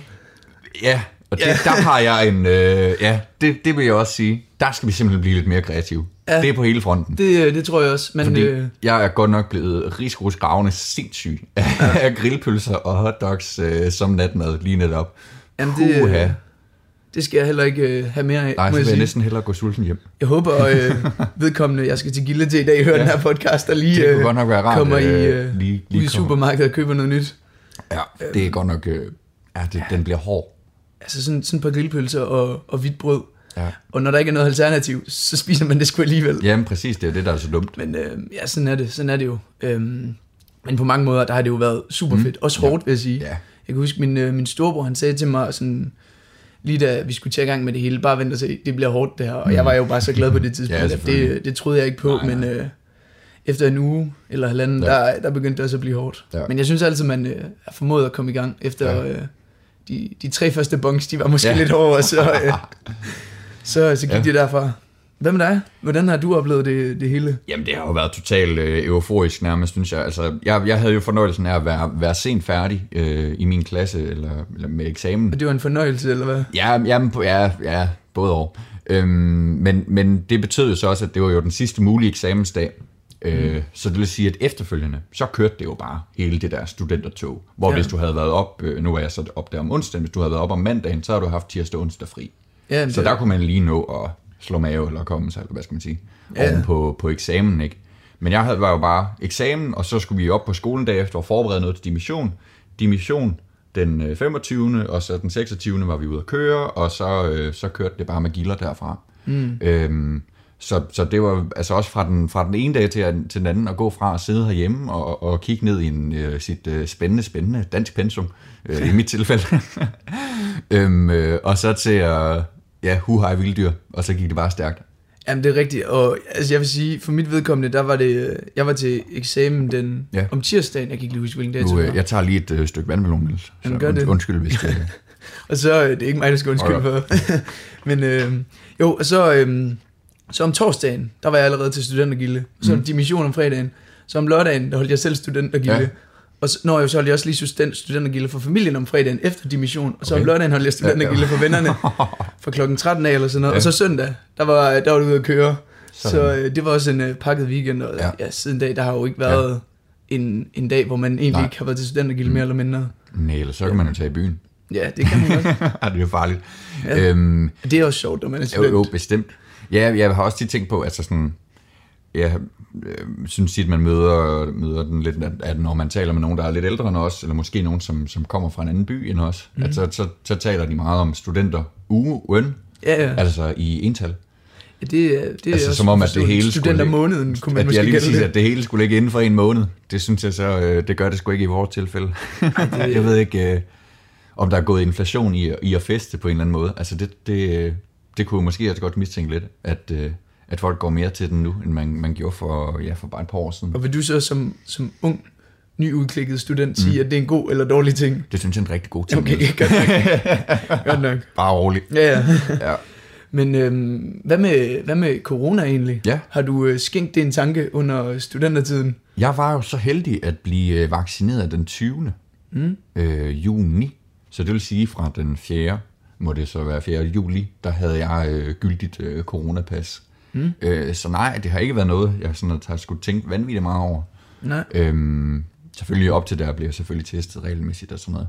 Ja, og det, Ja. der har jeg en... Øh, ja, det, det vil jeg også sige. Der skal vi simpelthen blive lidt mere kreative. Ja. Det er på hele fronten. Det, øh, det tror jeg også. Men Fordi øh, jeg er godt nok blevet rigsgrusgravende sindssyg af grillpølser og hotdogs øh, som natmad lige netop. Jamen, det, øh, det skal jeg heller ikke øh, have mere af, Nej, må så jeg vil jeg sige. næsten hellere gå sulten hjem. Jeg håber, øh, [LAUGHS] vedkommende, jeg skal til Gilde til i dag, høre Ja. den her podcast, og lige øh, godt nok være rart. kommer i, øh, øh, lige, ud i lige supermarkedet og køber noget nyt. Ja, det er godt nok... Øh, ja, det, den bliver hård. Altså sådan, sådan et par grillpølser og, og hvidt brød. Ja. Og når der ikke er noget alternativ, så spiser man det sgu alligevel. Jamen præcis, det er det, der er så dumt. Men øh, ja, sådan er det, sådan er det jo. Øhm, men på mange måder, der har det jo været super fedt. Også hårdt, vil jeg sige. Ja. Jeg kan huske, min, øh, min storebror, han sagde til mig sådan, lige da vi skulle til i gang med det hele, bare vent og se, det bliver hårdt det her. Og jeg var jo bare så glad på det tidspunkt, Ja, det, det troede jeg ikke på, Nej, nej. men øh, efter en uge eller halvanden, Ja. der, der begyndte det også at blive hårdt. Ja. Men jeg synes altid, man øh, er formået at komme i gang efter Ja. øh, de, de tre første bunks, de var måske Ja. lidt hårdere, så, øh, [LAUGHS] så, så gik Ja. det derfra. Hvad med dig? Hvordan har du oplevet det, det hele? Jamen, det har jo været totalt øh, euforisk nærmest, synes jeg. Altså, jeg, jeg havde jo fornøjelsen af at være, være sent færdig øh, i min klasse, eller, eller med eksamen. Og det var en fornøjelse, eller hvad? Ja, jamen, ja, ja både og. Øhm, men, men det betød jo så også, at det var jo den sidste mulige eksamensdag. Øh, Så det vil sige, at efterfølgende, så kørte det jo bare hele det der studentertog. Hvor Ja. hvis du havde været op, øh, nu var jeg så op der om onsdagen, hvis du havde været op om mandagen, så havde du haft tirsdag og onsdag fri. Ja, Så der kunne man lige nå at slå mave, eller komme sig, eller hvad skal man sige, Ja. oven på, på eksamen, ikke? Men jeg havde, var jo bare eksamen, og så skulle vi op på skolen bagefter og forberede noget til dimission. Dimission den øh, 25. og så den 26. var vi ude at køre, og så, øh, så kørte det bare med gilder derfra. Mm. Øhm, så, så det var altså også fra den, fra den ene dag til, til den anden at gå fra at sidde herhjemme og, og kigge ned i en, øh, sit øh, spændende, spændende dansk pensum, øh, i mit tilfælde. [LAUGHS] øhm, øh, og så til at, ja, hu hej vilddyr, og så gik det bare stærkt. Jamen, det er rigtigt. Og altså, jeg vil sige, for mit vedkommende, der var det... øh, Jeg var til eksamen den, Ja. om tirsdagen. Jeg kan ikke lige huske, hvilken dag Nu, øh, jeg tager lige et øh, stykke vandmelon, Niels. Jamen, Så gør und, det. undskyld, hvis det... [LAUGHS] Og så, øh, det er ikke mig, der skal undskylde for. [LAUGHS] Men øh, jo, og så, øh, så om torsdagen, der var jeg allerede til studentergilde. Så mm. dimission om fredagen. Så om lørdagen, der holdt jeg selv studentergilde. Ja. Og så, når jeg så holdt jeg også lige student, studentergilde for familien om fredagen efter dimission, og så Okay. om lørdagen holdt jeg studentergilde for vennerne [LAUGHS] fra klokken 13 af eller sådan noget. Ja. Og så søndag, der var, der var det ude at køre. Så, Sådan. så øh, det var også en øh, pakket weekend, og Ja. ja. ja, siden dag, der har jo ikke været ja. en, en dag, hvor man egentlig Nej. Ikke har været til studentergilde mere eller mindre. Nej, eller så kan man jo tage i byen. Ja, det kan man godt. [LAUGHS] Det er jo farligt. Ja. Øhm, Det er også sjovt, når man er jo, student. jo, bestemt. Ja, jeg har også tit tænkt på, altså sådan, jeg øh, synes tit, man møder, møder den lidt, at, når man taler med nogen, der er lidt ældre end os, eller måske nogen, som, som kommer fra en anden by end os, mm. at så, så, så taler de meget om studenter ugen, Ja, ja. altså i ental. ja det, er- det er Altså som om, at det hele skulle ligge- måneden, kunne man at, måske jeg lige det. at det hele skulle ligge inden for en måned. Det synes jeg så, øh, det gør det sgu ikke i vores tilfælde. [LAUGHS] jeg ved ikke, øh, om der er gået inflation i, i at feste på en eller anden måde. Altså det, det, øh, det kunne måske også godt mistænke lidt, at, øh, at folk går mere til den nu, end man, man gjorde for, ja, for bare et par år siden. Og vil du så som, som ung, nyudklikket student sige, at det er en god eller dårlig ting? Det synes jeg er en rigtig god ting. Okay, [LAUGHS] godt nok. godt nok. Bare roligt. Ja, ja. Ja. Men øhm, hvad, med, hvad med corona egentlig? Ja. Har du øh, skænkt det en tanke under studentertiden? Jeg var jo så heldig at blive øh, vaccineret den 20. Mm. Øh, juni. Så det vil sige fra den 4. må det så være 4. juli, der havde jeg øh, gyldigt øh, coronapas. Mm. Øh, så nej, det har ikke været noget, jeg sådan har skulle tænke vanvittigt meget over. Nej. Øhm, selvfølgelig op til der bliver jeg selvfølgelig testet regelmæssigt og sådan noget.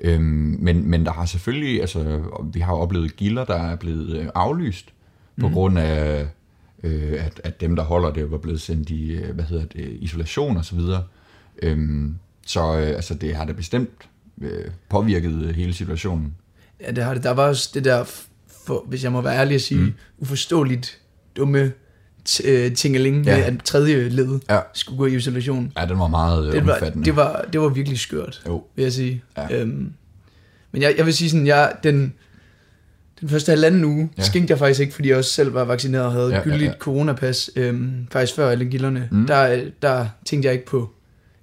Øhm, men, men der har selvfølgelig, altså vi har oplevet gilder, der er blevet øh, aflyst på Mhm. grund af, øh, at, at dem, der holder det, var blevet sendt i, øh, hvad hedder det, isolation og så videre. Øhm, så øh, altså, det har da bestemt øh, påvirket øh, hele situationen. Ja, det har det. Der var også det der, for, hvis jeg må være ærlig at sige, mm. uforståeligt dumme øh, tingeling Ja. med, at tredje led Ja. skulle gå i isolation. Ja, den var meget øh, Det var, omfattende. det, var, det var virkelig skørt, Jo. vil jeg sige. Ja. Øhm, men jeg, jeg vil sige sådan, jeg, den, den første halvanden uge Ja. skænkte jeg faktisk ikke, fordi jeg også selv var vaccineret og havde Ja, gyldigt ja. ja, coronapas, øhm, faktisk før alle gilderne. Mm. Der, der tænkte jeg ikke på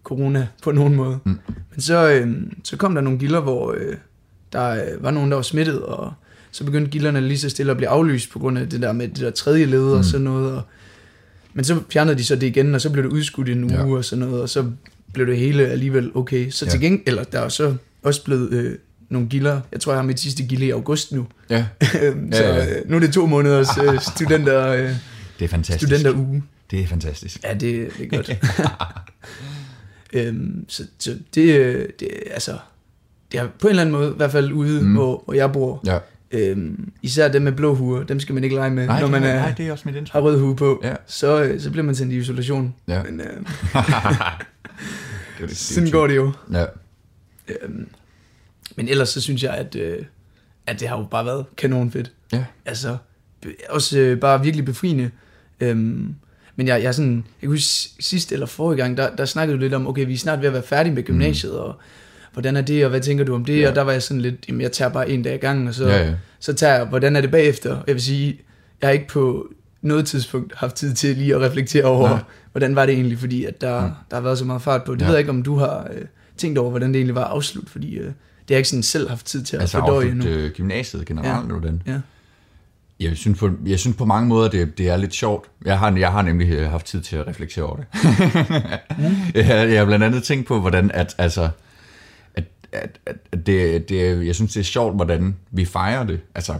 corona på nogen måde. Mm. Men så, øhm, så kom der nogle gilder, hvor øh, der øh, var nogen, der var smittet, og så begyndte gilderne lige så stille at blive aflyst på grund af det der med det der tredje led mm. og sådan noget. Og, men så fjernede de så det igen, og så blev det udskudt i en uge Ja. og sådan noget, og så blev det hele alligevel okay. Så Ja. til gengæld, eller der er så også blevet øh, nogle gilder. Jeg tror, jeg har mit sidste gilde i august nu. Ja, [LAUGHS] Øhm, Ja, så ja. øh, nu er det to måneders øh, studenter, øh, det er fantastisk. studenteruge. Det er fantastisk. Ja, det, det er godt. [LAUGHS] [LAUGHS] øhm, så, så det, øh, det, altså, det er på en eller anden måde, i hvert fald ude, Mm. mm. hvor, hvor jeg bor, Ja. øhm, især dem med blå huer, dem skal man ikke lege med, Nej, når man det, er, nej, det er også mit indtryk. har rød hue på. Ja. Så, øh, så bliver man sendt i isolation. Ja. Men øh, [LAUGHS] det lidt sådan går det jo. Ja. Øhm, men ellers så synes jeg, at, øh, at det har jo bare været kanon fedt. Ja. Altså, også øh, bare virkelig befriende. Øhm, men jeg, jeg sådan, jeg kan huske sidst eller forrige gang, der, der snakkede du lidt om, okay, vi er snart ved at være færdige med gymnasiet, mm. og hvordan er det, og hvad tænker du om det? Ja. Ja. Og der var jeg sådan lidt, jamen jeg tager bare en dag i gangen, og så, Ja, ja. så tager jeg, hvordan er det bagefter? Jeg vil sige, jeg har ikke på noget tidspunkt haft tid til lige at reflektere over, Nej. hvordan var det egentlig, fordi at der, Mm. der har været så meget fart på. Det Ja. ved jeg ikke, om du har øh, tænkt over, hvordan det egentlig var at afslutte, fordi øh, det har jeg ikke sådan selv haft tid til at Altså fordøje afslut endnu. øh, gymnasiet generelt, ja. den. Ja. Jeg synes, på, jeg synes på mange måder, det, det er lidt sjovt. Jeg har, jeg har nemlig øh, haft tid til at reflektere over det. [LAUGHS] jeg, jeg har blandt andet tænkt på, hvordan at, altså, at, at, det, det, jeg synes, det er sjovt, hvordan vi fejrer det. Altså,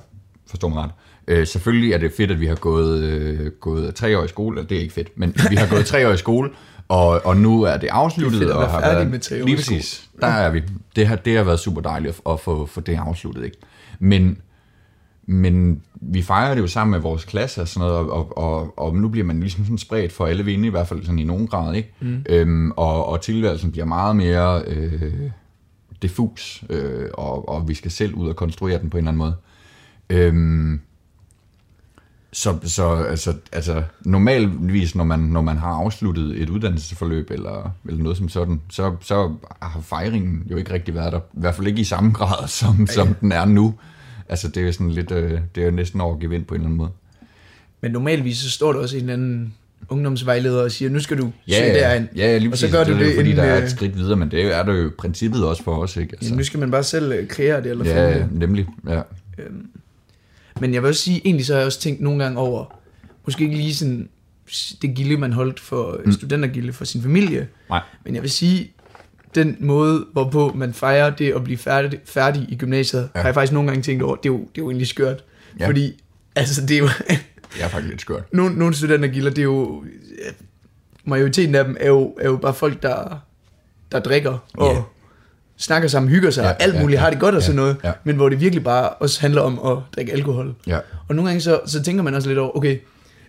forstå mig ret. Øh, selvfølgelig er det fedt, at vi har gået, øh, gået tre år i skole. Det er ikke fedt, men vi har gået tre år i skole, og, og nu er det afsluttet. Det er fedt og har været, med tre år Lige præcis. Der er vi. Det har, det har været super dejligt at, at få, få det afsluttet. Ikke? Men men vi fejrer det jo sammen med vores klasse og sådan noget, og, og, og, og nu bliver man ligesom sådan spredt for alle vinde, i hvert fald sådan i nogen grad, ikke? Mm. Øhm, og, og tilværelsen bliver meget mere øh, diffus, øh, og, og vi skal selv ud og konstruere den på en eller anden måde. Øhm, så, så altså, altså normalvis, når man, når man har afsluttet et uddannelsesforløb eller, eller noget som sådan, så, så har fejringen jo ikke rigtig været der. I hvert fald ikke i samme grad, som, som den er nu. Altså det er jo sådan lidt, øh, det er jo næsten over gevind på en eller anden måde. Men normalvis så står der også en eller anden ungdomsvejleder og siger, nu skal du Ja, søge ja, derind. ja, lige Og så gør det, du er det fordi, der inden, er øh, et skridt videre, men det er jo, er der jo princippet også for os, ikke? Altså, Jamen, nu skal man bare selv øh, kreere det eller ja, det. nemlig, ja. Men jeg vil også sige, egentlig så har jeg også tænkt nogle gange over, måske ikke lige sådan det gilde, man holdt for mm. studentergilde for sin familie, Nej. men jeg vil sige, den måde, hvorpå man fejrer det at blive færdig, færdig i gymnasiet, ja. Ja. har jeg faktisk nogle gange tænkt over, det er jo, det er jo egentlig skørt. Ja. Ja. Fordi, altså det er jo, Det er faktisk lidt skørt. nogle, nogle studentergilder, det er jo, majoriteten af dem er jo, er jo bare folk, der, der drikker og Ja. snakker sammen, hygger sig, Ja, ja, alt ja, muligt, ja, har det godt og ja, sådan noget, ja. men hvor det virkelig bare også handler om at drikke alkohol. Ja. Og nogle gange så, så tænker man også lidt over, okay,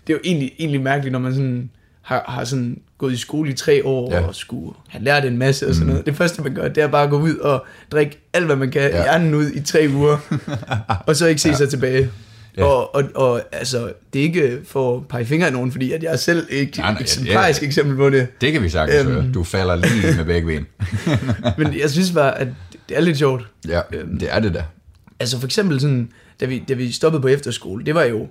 det er jo egentlig, egentlig mærkeligt, når man sådan har, har sådan gået i skole i tre år, Ja. og skulle have lært en masse og sådan noget. Det første, man gør, det er bare at gå ud og drikke alt, hvad man kan, Ja. ja. hjernen ud i tre uger, [LAUGHS] og så ikke se ja. sig tilbage. Ja. Og, og, og altså, det er ikke for at pege fingre af nogen, fordi at jeg er selv ikke Nej, nej, eksemplarisk ja. eksempel på det. Det kan vi sagtens Øhm. høre. Du falder lige med begge ben. [LAUGHS] Men jeg synes bare, at det er lidt sjovt. Ja, Øhm. det er det da. Altså for eksempel sådan, da vi, da vi stoppede på efterskole, det var jo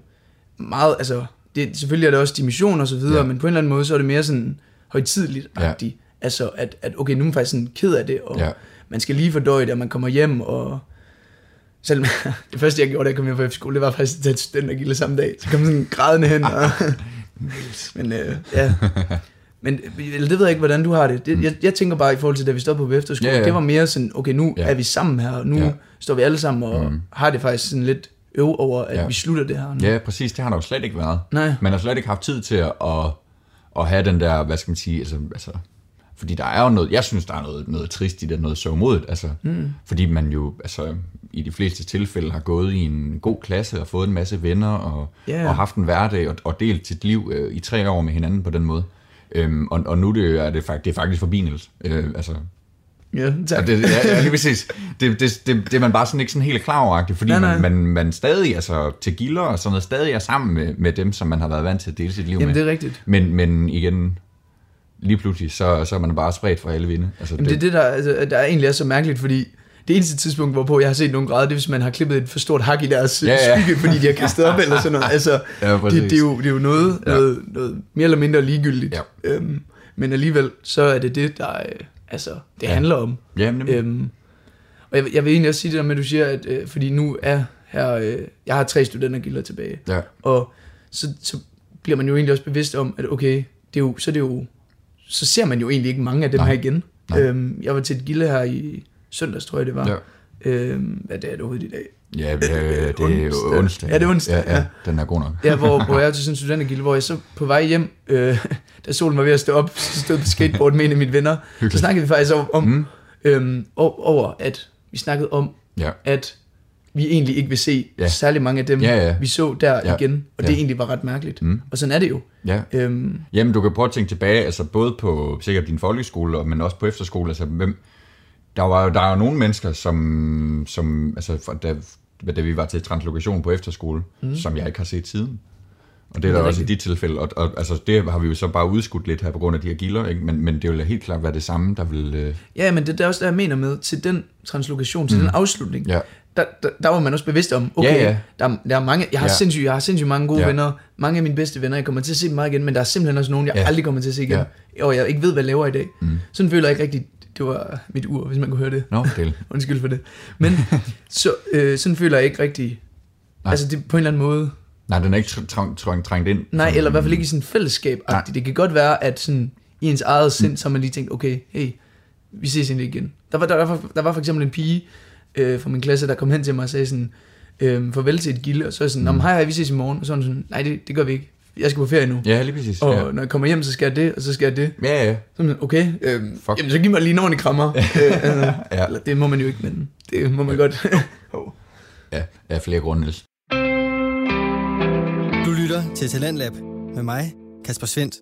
meget, altså, det, selvfølgelig er det også dimission og så videre, Ja. men på en eller anden måde, så er det mere sådan højtidligt Ja. ja. Altså, at, at okay, nu er man faktisk sådan ked af det, og ja. man skal lige fordøje det, og man kommer hjem, og selv [LAUGHS] det første, jeg gjorde, da jeg kom hjem fra efterskole, det var faktisk at tage et studentergilde samme dag. Så kom sådan grædende hen, og, [LAUGHS] men øh, ja. Men eller det ved jeg ikke, hvordan du har det. det jeg, jeg tænker bare i forhold til, da vi stoppede på efterskole, Ja, ja. det var mere sådan, okay, nu Ja. er vi sammen her, og nu Ja. står vi alle sammen og mm. har det faktisk sådan lidt øv over, at ja. vi slutter det her nu. Ja, præcis. Det har der jo slet ikke været. Nej. Man har slet ikke haft tid til at, at, at have den der, hvad skal man sige, altså, altså fordi der er jo noget, jeg synes, der er noget, noget trist i det, noget sørgmodigt, altså, mm. fordi man jo, altså, i de fleste tilfælde har gået i en god klasse og fået en masse venner og, Ja. og haft en hverdag og, og delt sit liv øh, i tre år med hinanden på den måde. Øhm, og, og nu det, er det, fakt, det er faktisk forbi, Niels. Øh, altså, Ja, tak. det, ja, ja, lige præcis. Det, det, det, det er man bare sådan ikke sådan helt klar over, fordi nej. nej. Man, man, man stadig, altså til gilder og sådan noget, stadig er sammen med, med dem, som man har været vant til at dele sit liv Jamen, med. det er rigtigt. Men, men igen, lige pludselig, så, så er man bare spredt for alle vinde. Altså, Jamen, det er det, der, altså, der egentlig er så mærkeligt, fordi det eneste tidspunkt, hvorpå jeg har set nogen græde, det er, hvis man har klippet et for stort hak i deres Ja, ja, skygge, fordi de har kastet op eller sådan noget. Altså, [LAUGHS] Ja, præcis. det, det, er jo, det er jo noget, Ja. noget, noget mere eller mindre ligegyldigt. Ja. Øhm, men alligevel, så er det det, der øh, altså, det Ja. handler om. Ja, nemlig. Øhm, og jeg, vil- jeg vil egentlig også sige det der med, at du siger, at øh, fordi nu er her, øh, jeg har tre studentergilder tilbage, ja. og så, så bliver man jo egentlig også bevidst om, at okay, det er jo, så er det jo, så ser man jo egentlig ikke mange af dem Nej. her igen. Nej. Øhm, jeg var til et gilde her i søndags, tror jeg det var. Ja. Øhm, hvad det er det overhovedet i dag? Ja, det, er- det er [LAUGHS] Onsdag. onsdag. Ja, det er onsdag, Ja, ja, den er god nok. Ja, hvor, hvor jeg er til [LAUGHS] sådan en studentergilde, hvor jeg så på vej hjem, øh, [LAUGHS] da solen var ved at stå op, så stod på skateboard med en af mine venner. Så Hyggeligt. snakkede vi faktisk om, om Mm. øhm, over, at vi snakkede om, Ja. at vi egentlig ikke vil se Ja. særlig mange af dem, Ja, ja. vi så der Ja. igen. Og Ja. det egentlig var ret mærkeligt. Mm. Og sådan er det jo. ja. Øhm, Jamen, du kan prøve at tænke tilbage, altså både på sikkert din folkeskole, men også på efterskole, altså hvem, der var jo- der er jo nogle mennesker, som, som altså, da, da vi var til translokation på efterskole, mm. som jeg ikke har set siden. Og det er Det der er også i rigtigt. de tilfælde, og, og altså, det har vi jo så bare udskudt lidt her på grund af de her gilder, ikke? Men, men det vil helt klart være det samme, der vil... Øh, ja, men det er også det, jeg mener med, til den translokation, til mm. den afslutning, ja, der, der, der var man også bevidst om, okay, Ja, ja. Der, der er mange, jeg har, Ja. sindssygt, jeg har sindssygt mange gode Ja. venner, mange af mine bedste venner, jeg kommer til at se dem meget igen, men der er simpelthen også nogen, jeg Ja. aldrig kommer til at se igen, ja. og jeg ikke ved, hvad jeg laver i dag. Mm. Sådan føler jeg ikke rigtigt, det var mit ur, hvis man kunne høre det. nå, del. [LAUGHS] Undskyld for det. Men så, øh, sådan føler jeg ikke rigtig, Nej. altså det på en eller anden måde, Nej, den er ikke tr- tr- tr- trængt ind. nej, Sådan- eller i hvert fald ikke i sådan fællesskab Nej. Det kan godt være, at sådan, i ens eget sind, så har man lige tænkt, okay, hey, vi ses egentlig igen. Der var, der, var, der var for eksempel en pige øh, fra min klasse, der kom hen til mig og sagde sådan, øh, farvel til et gilde, og så er sådan, mm. hej hej, vi ses i morgen, og så er sådan, nej, det, det gør vi ikke, jeg skal på ferie nu. Ja, lige præcis. Og ja. når jeg kommer hjem, så skal jeg det, og så skal jeg det. ja, ja. Så er sådan, okay, øh, Fuck. jamen så giv mig lige en ordentlig krammer. [LAUGHS] øh, altså, Ja. Eller det må man jo ikke, men det må man godt. oh. [LAUGHS] Ja, af flere grunde, Niels. Lytter til Talentlab med mig, Kasper Svendt.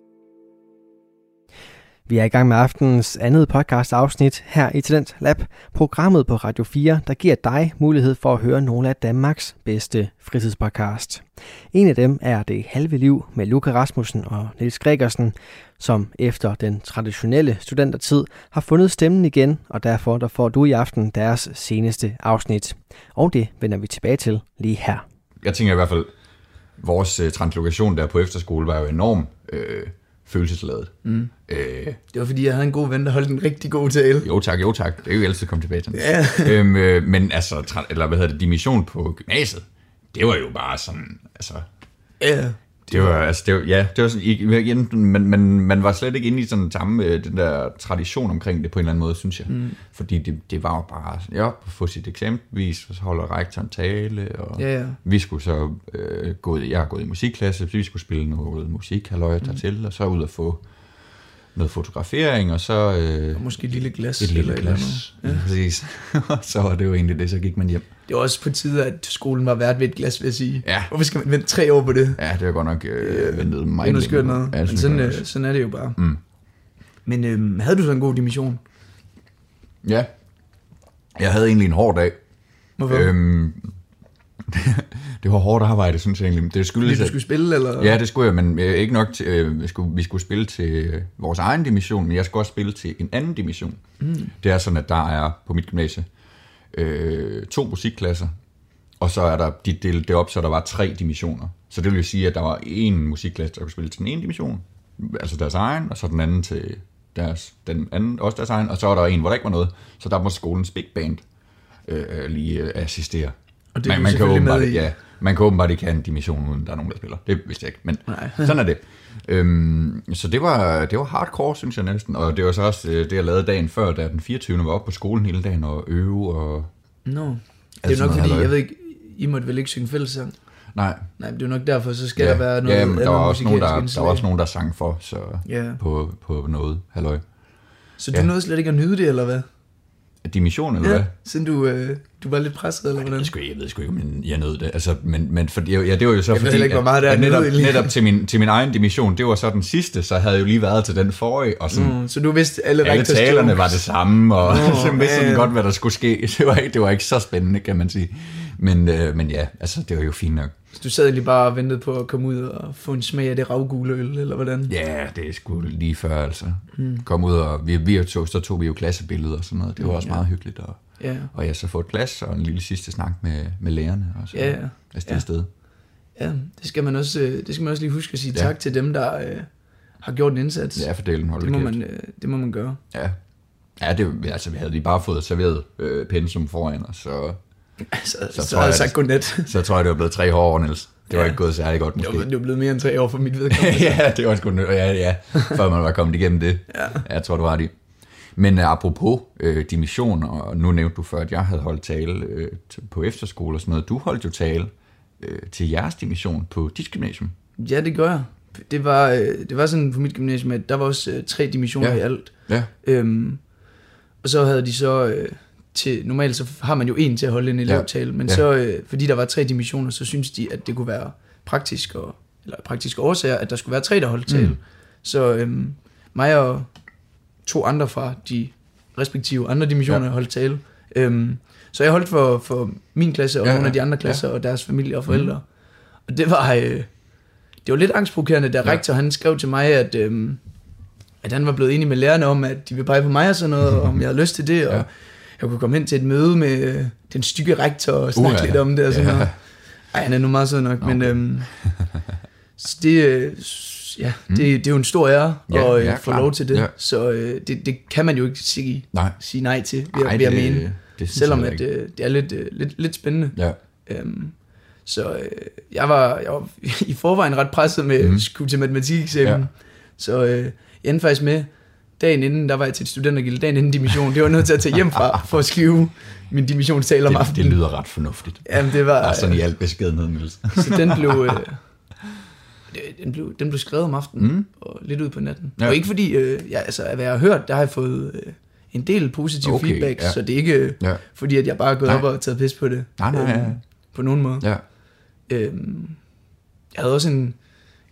Vi er i gang med aftenens andet podcast afsnit her i Talent Lab, programmet på Radio 4, der giver dig mulighed for at høre nogle af Danmarks bedste fritidspodcast. En af dem er Det Halve Liv med Luca Rasmussen og Niels Gregersen, som efter den traditionelle studentertid har fundet stemmen igen, og derfor der får du i aften deres seneste afsnit. Og det vender vi tilbage til lige her. jeg tænker i hvert fald, vores øh, translokation der på efterskole var jo enormt øh, følelsesladet. Mm. Øh, Det var fordi, jeg havde en god ven, der holdt en rigtig god tale. jo tak, jo tak. Det er jo altid komme tilbage til. Ja. [LAUGHS] øhm, øh, men altså, eller hvad hedder det, dimission på gymnasiet, det var jo bare sådan, altså, Ja, Det var, altså, det var, ja, det var sådan, igen, man, man, man var slet ikke inde i sådan samme, øh, den der tradition omkring det på en eller anden måde, synes jeg. Mm. Fordi det, det var jo bare, ja, få sit eksempelvis, så holder rektor en tale, og Ja, ja. vi skulle så øh, gå, jeg har gået i musikklasse, så vi skulle spille noget musik, halløj, Mm. dertil, og så ud og få noget fotografering, og så øh, Og måske et lille glas. et lille eller eller glas. andet. Ja. Præcis. Og [LAUGHS] så var det jo egentlig det, så gik man hjem. Det var også på tide, at skolen var værd ved et glas, vil jeg sige. Ja. Hvorfor skal man vente tre år på det? Ja, det var godt nok øh, ventet Det er meget længe. noget. Ja, det Men sådan, øh, sådan er det jo bare. Mm. Men øhm, havde du så en god dimission? Ja. Jeg havde egentlig en hård dag. Hvorfor? Øhm, [LAUGHS] det var hårdt arbejde, synes jeg egentlig. Det skyldes, Fordi du skulle spille, eller? Ja, det skulle jeg, men øh, ikke nok til, øh, vi, skulle, vi skulle spille til øh, vores egen dimission, men jeg skulle også spille til en anden dimission. Mm. Det er sådan, at der er på mit gymnasie øh, to musikklasser, og så er der, de delt det op, så der var tre dimissioner. Så det vil jo sige, at der var en musikklasse, der kunne spille til den ene dimission, altså deres egen, og så den anden til deres, den anden, også deres egen, og så var der en, hvor der ikke var noget, så der må skolens big band øh, lige øh, assistere. Og det man, man kan selvfølgelig med i. ja, man kan åbenbart ikke have en dimission, uden der er nogen, der spiller. Det vidste jeg ikke, men Nej. [LAUGHS] sådan er det. Øhm, så det var, det var hardcore, synes jeg næsten. Og det var så også øh, det, jeg lavede dagen før, da den 24. var oppe på skolen hele dagen og øve. Og, Nå. Det er nok fordi, jeg ved ikke, I måtte vel ikke synge fællesang? nej, Nej, det er nok derfor, så skal der være noget ja, men der var, også nogen, der, musikalsk der var også indslag. nogen, der sang for så Ja. på, på noget. Halløj. Så du Ja. nåede slet ikke at nyde det, eller hvad? Dimission, eller hvad? siden du, øh, du var lidt presset, eller hvordan? Jeg, sgu, jeg ved sgu ikke, men jeg nød det. Altså, men, men for, ja, det var jo så Jeg ved fordi, heller ikke, hvor meget der er at netop, nød netop til, min, til min egen dimission, det var så den sidste, så havde jeg jo lige været til den forrige, og sådan, Mm, så du vidste alle, alle talerne var det samme, og Nå, [LAUGHS] så vidste ja, ja. godt, hvad der skulle ske. [LAUGHS] Det var ikke, det var ikke så spændende, kan man sige. Men, øh, men ja, altså, det var jo fint nok. Så du sad egentlig bare og ventede på at komme ud og få en smag af det ravgule øl, eller hvordan? Ja, det er sgu lige før, altså. Mm. Kom ud, og vi, vi tog, så tog vi jo klassebilleder og sådan noget. Det var også ja. meget hyggeligt. Og, Ja, og jeg så få et glas og en lille sidste snak med, med lærerne. Og så Ja, ja. afsted Ja. afsted. ja det, skal man også, øh, det skal man også lige huske at sige Ja. tak til dem, der øh, har gjort en indsats. Ja, for delen, hold det, må kæft. man, øh, det må man gøre. Ja. Ja, det, altså, vi havde lige bare fået serveret øh, pensum foran os, så, Altså, så, Så så, tror havde jeg jeg, sagt godnat. [LAUGHS] så tror jeg, det var blevet tre år, Niels. Det var Ja. ikke gået særlig godt, Det måske. var, det var blevet mere end tre år for mit [LAUGHS] vedkommende. ja, det var sgu ja, ja, før man var kommet igennem det. Ja. Jeg tror, du var det. Men uh, apropos øh, dimission, og nu nævnte du før, at jeg havde holdt tale øh, på efterskole og sådan noget. Du holdt jo tale øh, til jeres dimission på dit gymnasium. Ja, det gør jeg. Det var, øh, det var sådan på mit gymnasium, at der var også øh, tre dimissioner ja. i alt. Ja. Øhm, og så havde de så øh, til, normalt så har man jo en til at holde en elevtale, men Ja. så øh, fordi der var tre dimissioner, så synes de, at det kunne være praktisk og, eller praktiske årsager, at der skulle være tre, der holdt tale. Mm. Så øhm, mig og to andre fra de respektive andre dimissioner Ja. ja. holdt tale. Øhm, så jeg holdt for, for min klasse og Ja, ja, nogle ja, af de andre klasser ja. og deres familie og forældre. Mm. Og det var, øh, det var lidt angstprovokerende, da Ja. ja. rektor han skrev til mig, at, øhm, at han var blevet enig med lærerne om, at de ville pege på mig og sådan noget, og [LAUGHS] om jeg havde lyst til det, og Ja. Ja. jeg kunne komme hen til et møde med øh, den stykke rektor og snakke uh, lidt om det og sådan Ja. ja. noget. Ej, han er nu meget sød nok, okay. men øhm, [LAUGHS] så det, øh, ja, det, det er jo en stor ære Mm. Ja, at ja, øh, få klart. lov til det, Ja. ja. så øh, det, det kan man jo ikke sige, Nej. sige nej til, vil, Ej, vil jeg det- mene. det Selvom jeg at, øh, det er lidt, øh, lidt, lidt spændende. Ja. Øhm, så øh, jeg, var, jeg var [LAUGHS] i forvejen ret presset med mm. skulle til matematikeksamen. Ja. Ja. Så øh, jeg endte faktisk med, dagen inden, der var jeg til et studentergilde, dagen inden dimission. Det var nødt til at tage hjem fra, [LAUGHS] for at skrive min dimissionstale om Det, aftenen. det lyder ret fornuftigt. Jamen, det var... Bare sådan i al beskedenhed, Niels. [LAUGHS] Så den blev, øh, [LAUGHS] den blev, den blev skrevet om aftenen, Mm. og lidt ud på natten. Ja. Og ikke fordi, øh, jeg, altså, hvad jeg har hørt, der har jeg fået øh, en del positiv Okay, feedback, ja. så det er ikke øh, Ja. fordi, at jeg bare er gået Nej. op og taget pis på det. Nej, nej, ja. Øhm, på nogen måde. Ja. Øhm, jeg havde også en,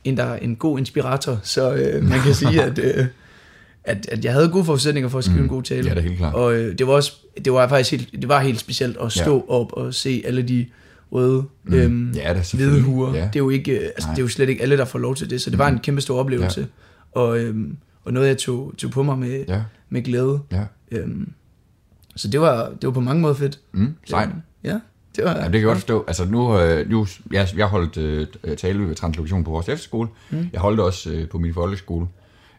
en, der er en god inspirator, så øh, man kan sige, at, øh, at, at jeg havde gode forudsætninger for at skrive Mm. mm. en god tale. Ja, det er helt klart. Og øh, det var også, det var faktisk helt, det var helt specielt at stå ja. op og se alle de røde, Mm. øhm, Ja, det er hvide huer. Ja. Det er jo ikke, øh, altså, Nej. det er jo slet ikke alle, der får lov til det, så det var Mm. en kæmpe stor oplevelse. Ja. Og, øhm, og noget, jeg tog, tog på mig med, Ja, med glæde. ja. Øhm, så det var, det var på mange måder fedt. Mm, sejt. Øhm, Ja, det var... Ja, det kan jeg godt forstå. Altså nu, øh, nu jeg, jeg holdt øh, tale ved translokation på vores efterskole. Mm. Jeg holdt også øh, på min folkeskole.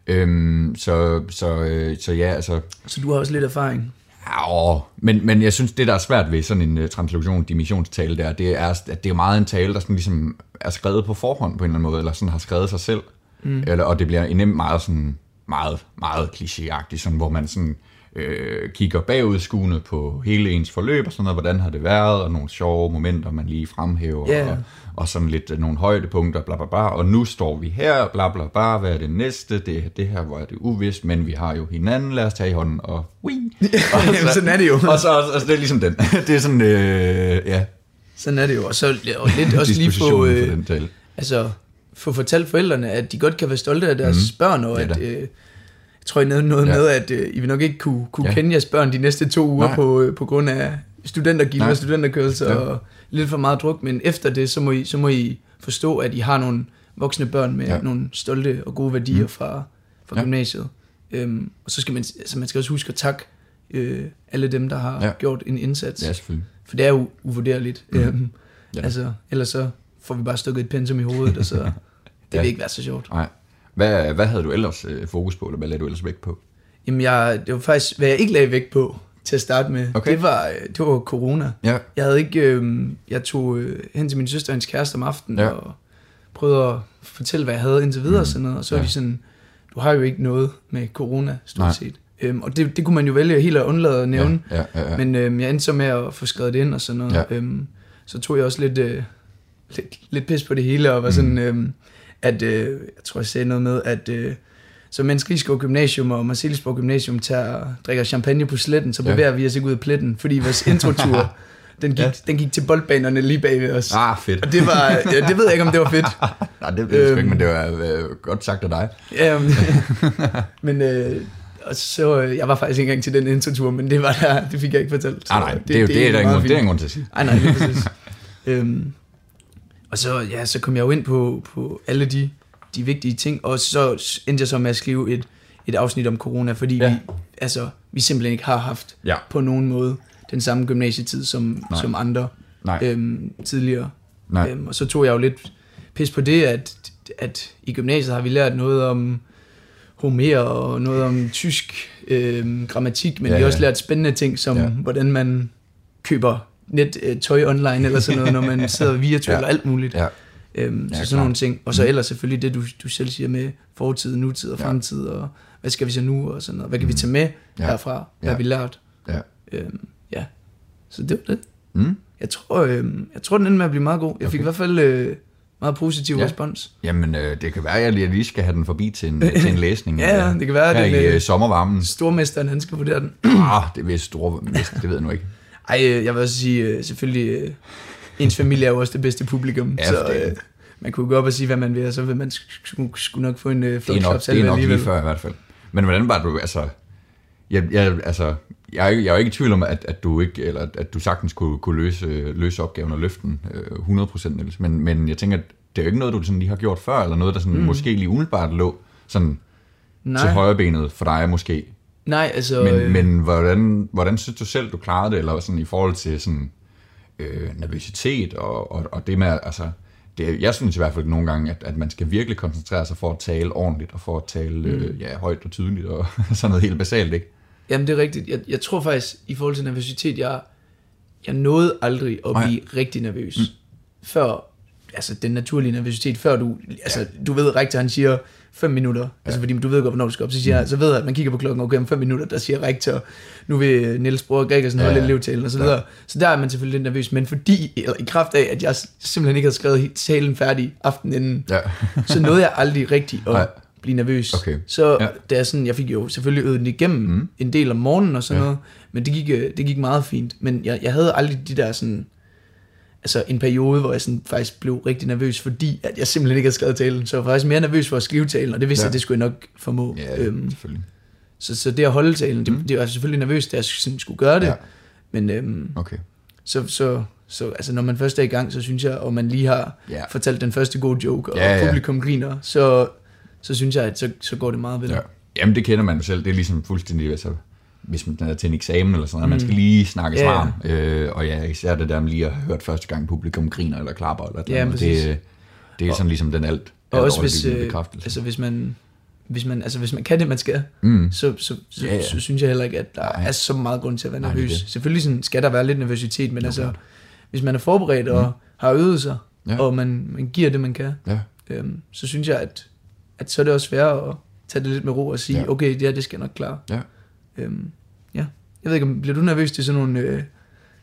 Øhm, så, så, øh, så ja, altså, Så du har også lidt erfaring. Ja, åh. men, men jeg synes, det der er svært ved sådan en uh, translation, dimissionstale der, det er, at det er meget en tale, der sådan ligesom er skrevet på forhånd på en eller anden måde, eller sådan har skrevet sig selv. Mm. Eller, og det bliver nemt meget sådan, meget, meget klichéagtigt, sådan, hvor man sådan øh, kigger bagudskuende på hele ens forløb og sådan noget, hvordan har det været, og nogle sjove momenter, man lige fremhæver, Ja. og, og sådan lidt øh, nogle højdepunkter, bla bla bla, og nu står vi her, bla bla bla, hvad er det næste, det, det her, hvor er det uvist, men vi har jo hinanden, lad os tage i hånden, og wing. [LAUGHS] Og Jamen, sådan er det jo. Og så, altså, det er ligesom den. [LAUGHS] det er sådan, øh, ja, Sådan er det jo. Og så og lidt [LAUGHS] også lige få, dispositionen øh, for den tale. altså, få fortalt forældrene, at de godt kan være stolte af deres mm. børn, og Ja at, øh, jeg tror, I nævnte noget Ja. med, at øh, I vil nok ikke kunne, kunne Ja. kende jeres børn de næste to uger Nej. på, øh, på grund af studentergilder Nej. og studenterkørsel Ja. og lidt for meget druk, men efter det, så må I, så må I forstå, at I har nogle voksne børn med Ja. nogle stolte og gode værdier Mm. fra, fra Ja. gymnasiet. Øhm, og så skal man, altså man skal også huske at takke øh, alle dem, der har Ja. gjort en indsats. Ja, selvfølgelig. For det er jo uvurderligt. Mm. Øhm, ja. Altså, ellers så får vi bare stukket et pensum i hovedet, og så [LAUGHS] det Ja. vil ikke være så sjovt. Nej. Hvad, hvad havde du ellers øh, fokus på, eller hvad lagde du ellers vægt på? Jamen, jeg, det var faktisk, hvad jeg ikke lagde vægt på til at starte med, Okay. det, var, øh, det var corona. Ja. Jeg havde ikke, øh, jeg tog øh, hen til min søster og hendes kæreste om aftenen, Ja. og prøvede at fortælle, hvad jeg havde indtil videre og sådan noget, og så Ja. er de sådan, du har jo ikke noget med corona, stort Nej. set. Øhm, og det, det kunne man jo vælge helt at undlade at nævne, Ja, ja, ja, ja. Men øhm, jeg endte så med at få skrevet det ind og sådan noget. Ja. Øhm, så tog jeg også lidt, øh, lidt, lidt pis på det hele, og var sådan, øhm, at øh, jeg tror, jeg sagde noget med, at øh, så mens Rigsgaard Gymnasium og Marcelisborg Gymnasium tager, drikker champagne på sletten, så Ja. bevæger vi os ikke ud af pletten, fordi vores introtur, [LAUGHS] den gik, Ja. ja. den gik til boldbanerne lige bag ved os. Ah, fedt. Og det var, ja, det ved jeg ikke, om det var fedt. [LAUGHS] Nej, det ved jeg sgu ikke, Øhm. men det var øh, godt sagt af dig. Ja, [LAUGHS] men, men øh, og så, øh, jeg var faktisk ikke engang til den introtur, men det var der, det fik jeg ikke fortalt. Nej, nej, det, er jo det, er der ingen, det er ingen grund til at sige. Ej, nej, lige præcis. øhm, og så, ja, så kom jeg jo ind på, på alle de, de vigtige ting, og så endte jeg så med at skrive et, et afsnit om corona, fordi Ja. vi, altså, vi simpelthen ikke har haft Ja. på nogen måde den samme gymnasietid som, Nej. som andre Nej. øhm, tidligere. Nej. Øhm, og så tog jeg jo lidt pis på det, at, at i gymnasiet har vi lært noget om Homer og noget om tysk øhm, grammatik, men Ja, vi har også lært spændende ting, som Ja. hvordan man køber net øh, tøj online eller sådan noget, når man [LAUGHS] sidder virtuelt ja. og alt muligt. Ja. Øhm, Ja, så sådan klart. nogle ting. Og så ellers selvfølgelig det, du, du selv siger med fortid, nutid og Ja. fremtid, og hvad skal vi så nu, og sådan noget. Hvad kan vi tage med Ja. herfra? Hvad Ja. har vi lært? Ja. Øhm, ja. Så det var det. Mm. Jeg tror, øh, jeg tror den endte med at blive meget god. Jeg fik Okay. i hvert fald øh, meget positiv Ja. ja. respons. Jamen, øh, det kan være, at jeg lige skal have den forbi til en, til en læsning. Ja, [LAUGHS] ja, øh, det kan være, her den, i øh, sommervarmen. Stormesteren, han skal vurdere den. Ah, det er vist store, vist, det ved jeg nu ikke. Ej, øh, jeg vil også sige, øh, selvfølgelig, ens familie er jo også det bedste publikum. Ja, så det- øh, man kunne gå op og sige, hvad man vil, og så vil man sk- sk- skulle nok få en øh, Det er flot nok, klap det er nok lige før i hvert fald. Men hvordan var du, altså... Jeg, jeg, altså, jeg, er, jeg er jo ikke i tvivl om, at, at du ikke, eller at du sagtens kunne, kunne løse, løse opgaven og løfte den øh, 100% Niels. Men, men jeg tænker, at det er jo ikke noget, du sådan lige har gjort før, eller noget, der sådan mm. måske lige umiddelbart lå sådan Nej, til højre benet for dig måske. nej, altså... Men, øh, men hvordan, hvordan synes du selv, du klarede det, eller sådan i forhold til sådan, øh, nervøsitet og, og, og det med, altså, det, jeg synes i hvert fald nogle gange, at, at man skal virkelig koncentrere sig for at tale ordentligt, og for at tale mm. øh, ja, højt og tydeligt, og [LAUGHS] sådan noget helt basalt, ikke? Jamen, det er rigtigt. Jeg, jeg tror faktisk, i forhold til nervøsitet, jeg, jeg nåede aldrig at blive rigtig nervøs. Mm. Før, altså den naturlige nervøsitet, før du, altså ja. du ved, rektor han siger 5 minutter, ja. altså fordi du ved godt, hvornår du skal op, så, siger, mm. så ved jeg, at man kigger på klokken, okay, om 5 minutter, der siger rektor, nu vil Niels Bror Gregersen Ja, holde ja. elevtalen, og så videre. Så der er man selvfølgelig lidt nervøs, men fordi, eller i kraft af, at jeg simpelthen ikke havde skrevet talen færdig aftenen inden, Ja. [LAUGHS] så nåede jeg aldrig rigtig at Nej. blive nervøs. Okay. Så Ja. det er sådan, jeg fik jo selvfølgelig øvet den igennem mm. en del om morgenen og sådan Ja. ja. noget, men det gik, øh, det gik meget fint. Men jeg, jeg havde aldrig de der sådan, altså en periode, hvor jeg sådan faktisk blev rigtig nervøs, fordi at jeg simpelthen ikke havde skrevet talen. Så jeg var faktisk mere nervøs for at skrive talen, og det vidste Ja. jeg, det skulle jeg nok formå. Ja, øhm, selvfølgelig. så, så det at holde talen, det, det var selvfølgelig nervøs, da jeg sådan skulle gøre det. Ja. Men øhm, Okay. så, så, så altså, når man først er i gang, så synes jeg, og man lige har Ja. fortalt den første gode joke, og Ja, ja. publikum griner, så, så synes jeg, at så, så går det meget vel. Ja. Jamen, det kender man jo selv. Det er ligesom fuldstændig, altså, hvis man er til en eksamen eller sådan noget, man skal lige snakke ja. varm. Øh, og ja, især det der med lige at have hørt første gang publikum griner eller klapper eller Ja, præcis. Det, det er sådan ligesom den alt, Og alt også hvis, øh, altså hvis man hvis man, altså, hvis man kan det, man skal, Mm. så, så, så, ja. så synes jeg heller ikke, at der Nej. er så meget grund til at være Nej, er nervøs. det. Selvfølgelig sådan, skal der være lidt nervøsitet, men altså, hvis man er forberedt og har øvet sig, Mm. Ja. og man, man giver det, man kan, Ja. øhm, så synes jeg, at, at så er det også svært at tage det lidt med ro og sige, ja. okay, det her, det skal jeg nok klare. Ja. Øhm, ja. Jeg ved ikke, om bliver du nervøs til sådan nogle øh,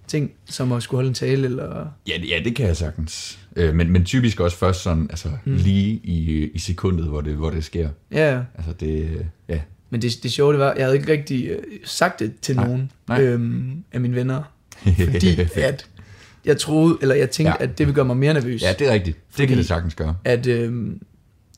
ting, som at skulle holde en tale, eller... Ja, det- ja, det kan jeg sagtens. Øh, men, men typisk også først sådan, altså mm. lige i, i sekundet, hvor det, hvor det sker. Ja, Altså det, ja. men det, det sjove det var, jeg havde ikke rigtig øh, sagt det til Nej. nogen Nej. Øhm, af mine venner, [LAUGHS] fordi at jeg troede, eller jeg tænkte, Ja. at det ville gøre mig mere nervøs. ja, det er rigtigt. Det Fordi- kan det sagtens gøre. At, øhm,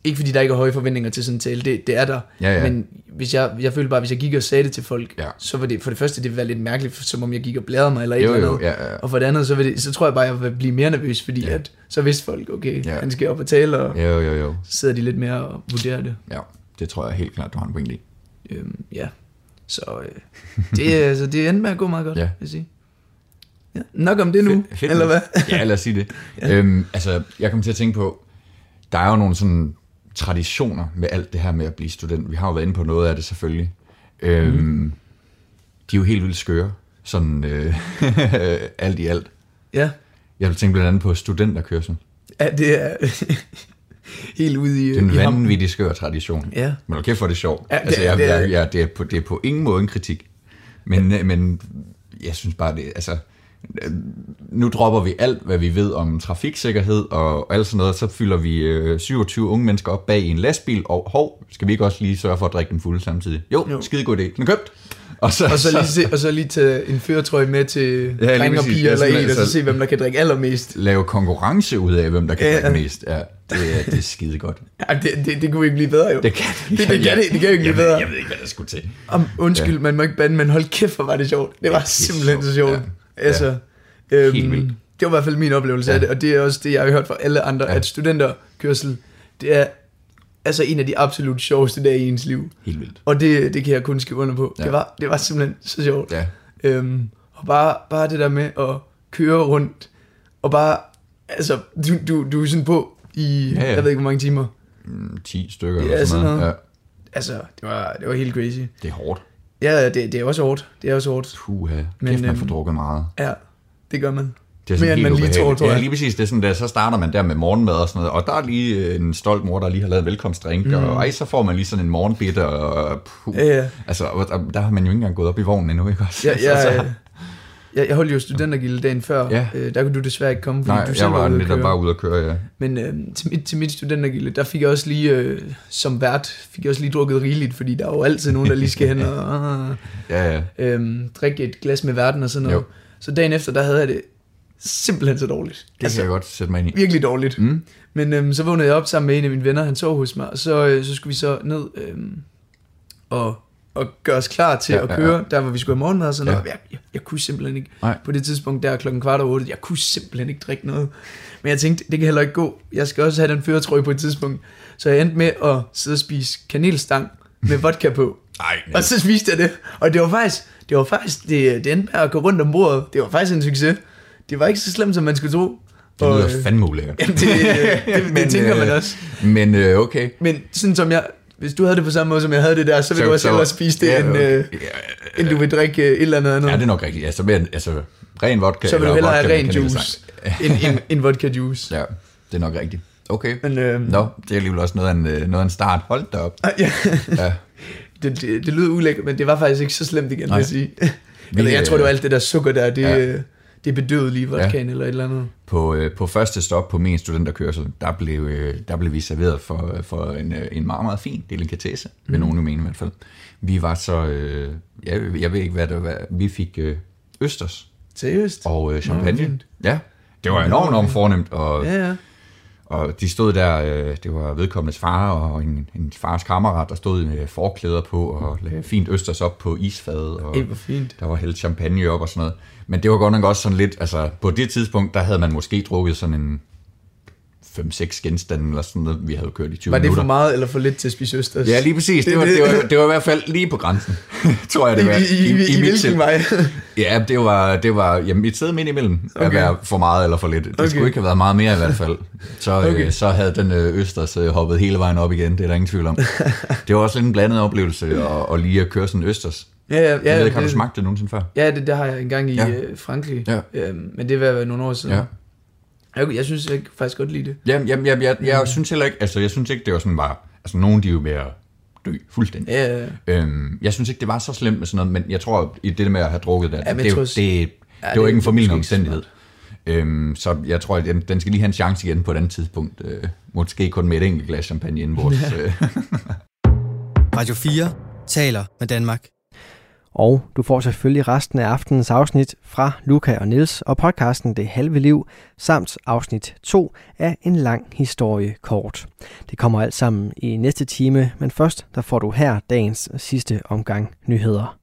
ikke fordi der ikke er høje forventninger til sådan en tale, det, det er der. Ja, ja. Men hvis jeg, jeg følte bare, hvis jeg gik og sagde det til folk, Ja. så var det for det første, det ville være lidt mærkeligt, som om jeg gik og bladrede mig eller et Jo, eller jo, andet. ja, ja. Og for det andet, så, vil det, så tror jeg bare, jeg vil blive mere nervøs, fordi Ja. at, så vidste folk, okay, Ja. han skal op og tale, og. Jo, jo, jo. så sidder de lidt mere og vurderer det. Ja, det tror jeg helt klart, du har en pointe i. Øhm, ja, så øh, det, er- altså, det endte med at gå meget godt, Ja. vil jeg sige. Ja. Nok om det nu, Fedt- fedt eller hvad? ja, lad os sige det. [LAUGHS] ja. øhm, altså, jeg kom til at tænke på, der er jo nogle sådan traditioner med alt det her med at blive student. Vi har jo været inde på noget af det selvfølgelig. Øhm, Mhm. De er jo helt vildt skøre, sådan øh, [LAUGHS] alt i alt. Ja, Jeg vil tænke blandt andet på studenterkørsel. ja det er [LAUGHS] helt ude i, Det er en vanvittig skør tradition. Ja. Men okay, for det sjovt. Ja, det- altså, jeg, det er- jeg, jeg, det, er på, det er på ingen måde en kritik. Men, ja. men jeg synes bare, det altså... øh, Nu dropper vi alt, hvad vi ved om trafiksikkerhed og alt sådan noget. Så fylder vi øh, 27 unge mennesker op bag i en lastbil. Og hov, skal vi ikke også lige sørge for at drikke den fulde samtidig? Jo, jo. Skide god idé. Den er købt. Og så, Og så lige, se, og så lige tage en føretrøje med til Ja, ja, drenge og piger Ja, eller en, og så se, hvem der kan drikke allermest. lave konkurrence ud af, hvem der kan Ja, drikke ja. mest. Ja, det, er, det er skide godt. Ja, det, det, det kunne ikke blive bedre jo. Det kan det, det, kan, det, det kan jo ikke jeg blive ved, bedre. jeg ved ikke, hvad der skulle til. Om, undskyld, ja. man må ikke bande, men hold kæft, hvor var det sjovt. Det var det simpelthen så sjovt. sjovt. Ja. Ja. Altså, øhm, vildt. det var i hvert fald min oplevelse ja. af det, og det er også det, jeg har hørt fra alle andre, Ja. at studenterkørsel, det er altså en af de absolut sjoveste dage i ens liv. Helt vildt. Og det, det kan jeg kun skrive under på. Ja. Det, var, det var simpelthen så sjovt. Ja. Øhm, og bare, bare det der med at køre rundt, og bare, altså, du, du, du er sådan på i, Ja, ja, jeg ved ikke, hvor mange timer. Mm, 10 stykker Ja, eller sådan sådan noget. noget. Ja, Altså, det var, det var helt crazy. det er hårdt. Ja, det, det er også hårdt. Det er også hårdt. Puha, Men, kæft man øhm, får drukket meget. Ja, det gør man. Det er mere, sådan end helt man lige tror, tror jeg. Ja, lige præcis. Det er sådan, der, så starter man der med morgenmad og sådan noget, og der er lige øh, en stolt mor, der lige har lavet en velkomstdrink, mm. og ej, så får man lige sådan en morgenbitter, og puh. Ja, ja. Altså, og der, der har man jo ikke engang gået op i vognen endnu, ikke også? Ja, Altså, [LAUGHS] jeg, så- jeg, jeg, holdt jo studentergilde dagen før. Ja. Øh, der kunne du desværre ikke komme, fordi Nej, du jeg selv var ude at netop køre. bare ude at køre, ja. Men øh, til, mit, til mit studentergilde, der fik jeg også lige, øh, som vært, fik jeg også lige drukket rigeligt, fordi der er jo altid nogen, der lige skal hen og øh, [LAUGHS] Ja, ja. øh, drikke et glas med verden og sådan noget. Jo. Så dagen efter, der havde jeg det simpelthen så dårligt. Det kan jeg godt sætte mig ind i. virkelig dårligt. Mm. Men øhm, så vågnede jeg op sammen med en af mine venner, han sov hos mig, og så, øh, så skulle vi så ned øhm, og, og gøre os klar til Ja, ja, at ja, køre, ja. der hvor vi skulle have morgenmad og sådan Ja. noget. Jeg, jeg, jeg kunne simpelthen ikke, Nej. på det tidspunkt der klokken kvart over otte, jeg kunne simpelthen ikke drikke noget. Men jeg tænkte, det kan heller ikke gå. Jeg skal også have den føretrøje på et tidspunkt. Så jeg endte med at sidde og spise kanelstang med vodka på. Nej, Og så spiste jeg det. Og det var faktisk, det var faktisk, det, det endte med at gå rundt om bordet. Det var faktisk en succes. Det var ikke så slemt, som man skulle tro. det Og, lyder øh, fandme ulækkert. [LAUGHS] Jamen, det, det, det, [LAUGHS] det tænker man også. Men øh, okay. Men sådan som jeg, hvis du havde det på samme måde, som jeg havde det der, så ville du også hellere spise det, ja, end, okay. øh, end du vil drikke øh, et eller andet andet. Ja, det er nok rigtigt. Altså, mere, altså ren vodka. så vil du eller hellere vodka have ren juice, [LAUGHS] end, end, end vodka juice. Ja, det er nok rigtigt. Okay. Men øh, Nå, det er alligevel også noget af en, øh, noget af en start. Hold da op. ja, [LAUGHS] Ja. det, det, det lyder ulækkert, men det var faktisk ikke så slemt igen, Nej. vil jeg sige. Eller jeg øh, tror, det var alt det der sukker der, det, Ja. Det bedøvede lige vodkaen ja. eller et eller andet. På, øh, på første stop på min studenterkørsel, der blev, øh, der blev vi serveret for, for en, øh, en meget, meget fin delikatesse, mm. vil nogen mene i hvert fald. Vi var så, øh, jeg, jeg ved ikke hvad det var, vi fik øh, østers Seriøst? og øh, champagne. fint. ja, det var enormt, enormt fornemt, og, Ja, ja. Og de stod der, øh, det var vedkommendes far og en, en fars kammerat, der stod med forklæder på og lagde fint østers op på isfadet. Og, Ej, hvor fint. der var hældt champagne op og sådan noget. Men det var godt nok også sådan lidt, altså på det tidspunkt, der havde man måske drukket sådan en 5-6 genstande eller sådan noget, vi havde kørt i 20 Var det minutter. for meget eller for lidt til at spise østers? Ja, lige præcis. Det var, det, var, det var i hvert fald lige på grænsen, [LAUGHS] tror jeg det var. I, i, i, i, i hvilken sind. vej? Ja, det var, det var jamen, et sted midt imellem okay. at være for meget eller for lidt. Det okay. Skulle ikke have været meget mere i hvert fald. Så, okay. Okay. øh, så havde den øh, Østers øh, hoppet hele vejen op igen, det er der ingen tvivl om. [LAUGHS] det var også lidt en blandet oplevelse at, at lige at køre sådan en Østers. Ja, ja, Jeg ved ikke, har du det- smagt det nogensinde før? Ja, det, det har jeg engang i Ja. ja. øh, Frankrig. Ja. Øhm, men det var nogle år siden. Ja. Jeg, jeg synes, jeg kan faktisk godt lide det. Jamen, jamen, jamen jeg, jeg, jeg synes heller ikke, altså jeg synes ikke, det var sådan bare, altså nogen de er jo ved at dø fuldstændig. Ja, ja. Øhm, jeg synes ikke, det var så slemt med sådan noget, men jeg tror, i det der med at have drukket det, Ja, ja, det, tror det, det, Ja, det var det- ikke en formidlende omstændighed. Øhm, så jeg tror, at den, den skal lige have en chance igen på et andet tidspunkt. Øh, måske kun med et enkelt glas champagne inden vores... [LAUGHS] Øh. Radio 4 taler med Danmark. Og du får selvfølgelig resten af aftenens afsnit fra Luca og Nils og podcasten Det Halve Liv, samt afsnit 2 af en lang historie kort. Det kommer alt sammen i næste time, men først der får du her dagens sidste omgang nyheder.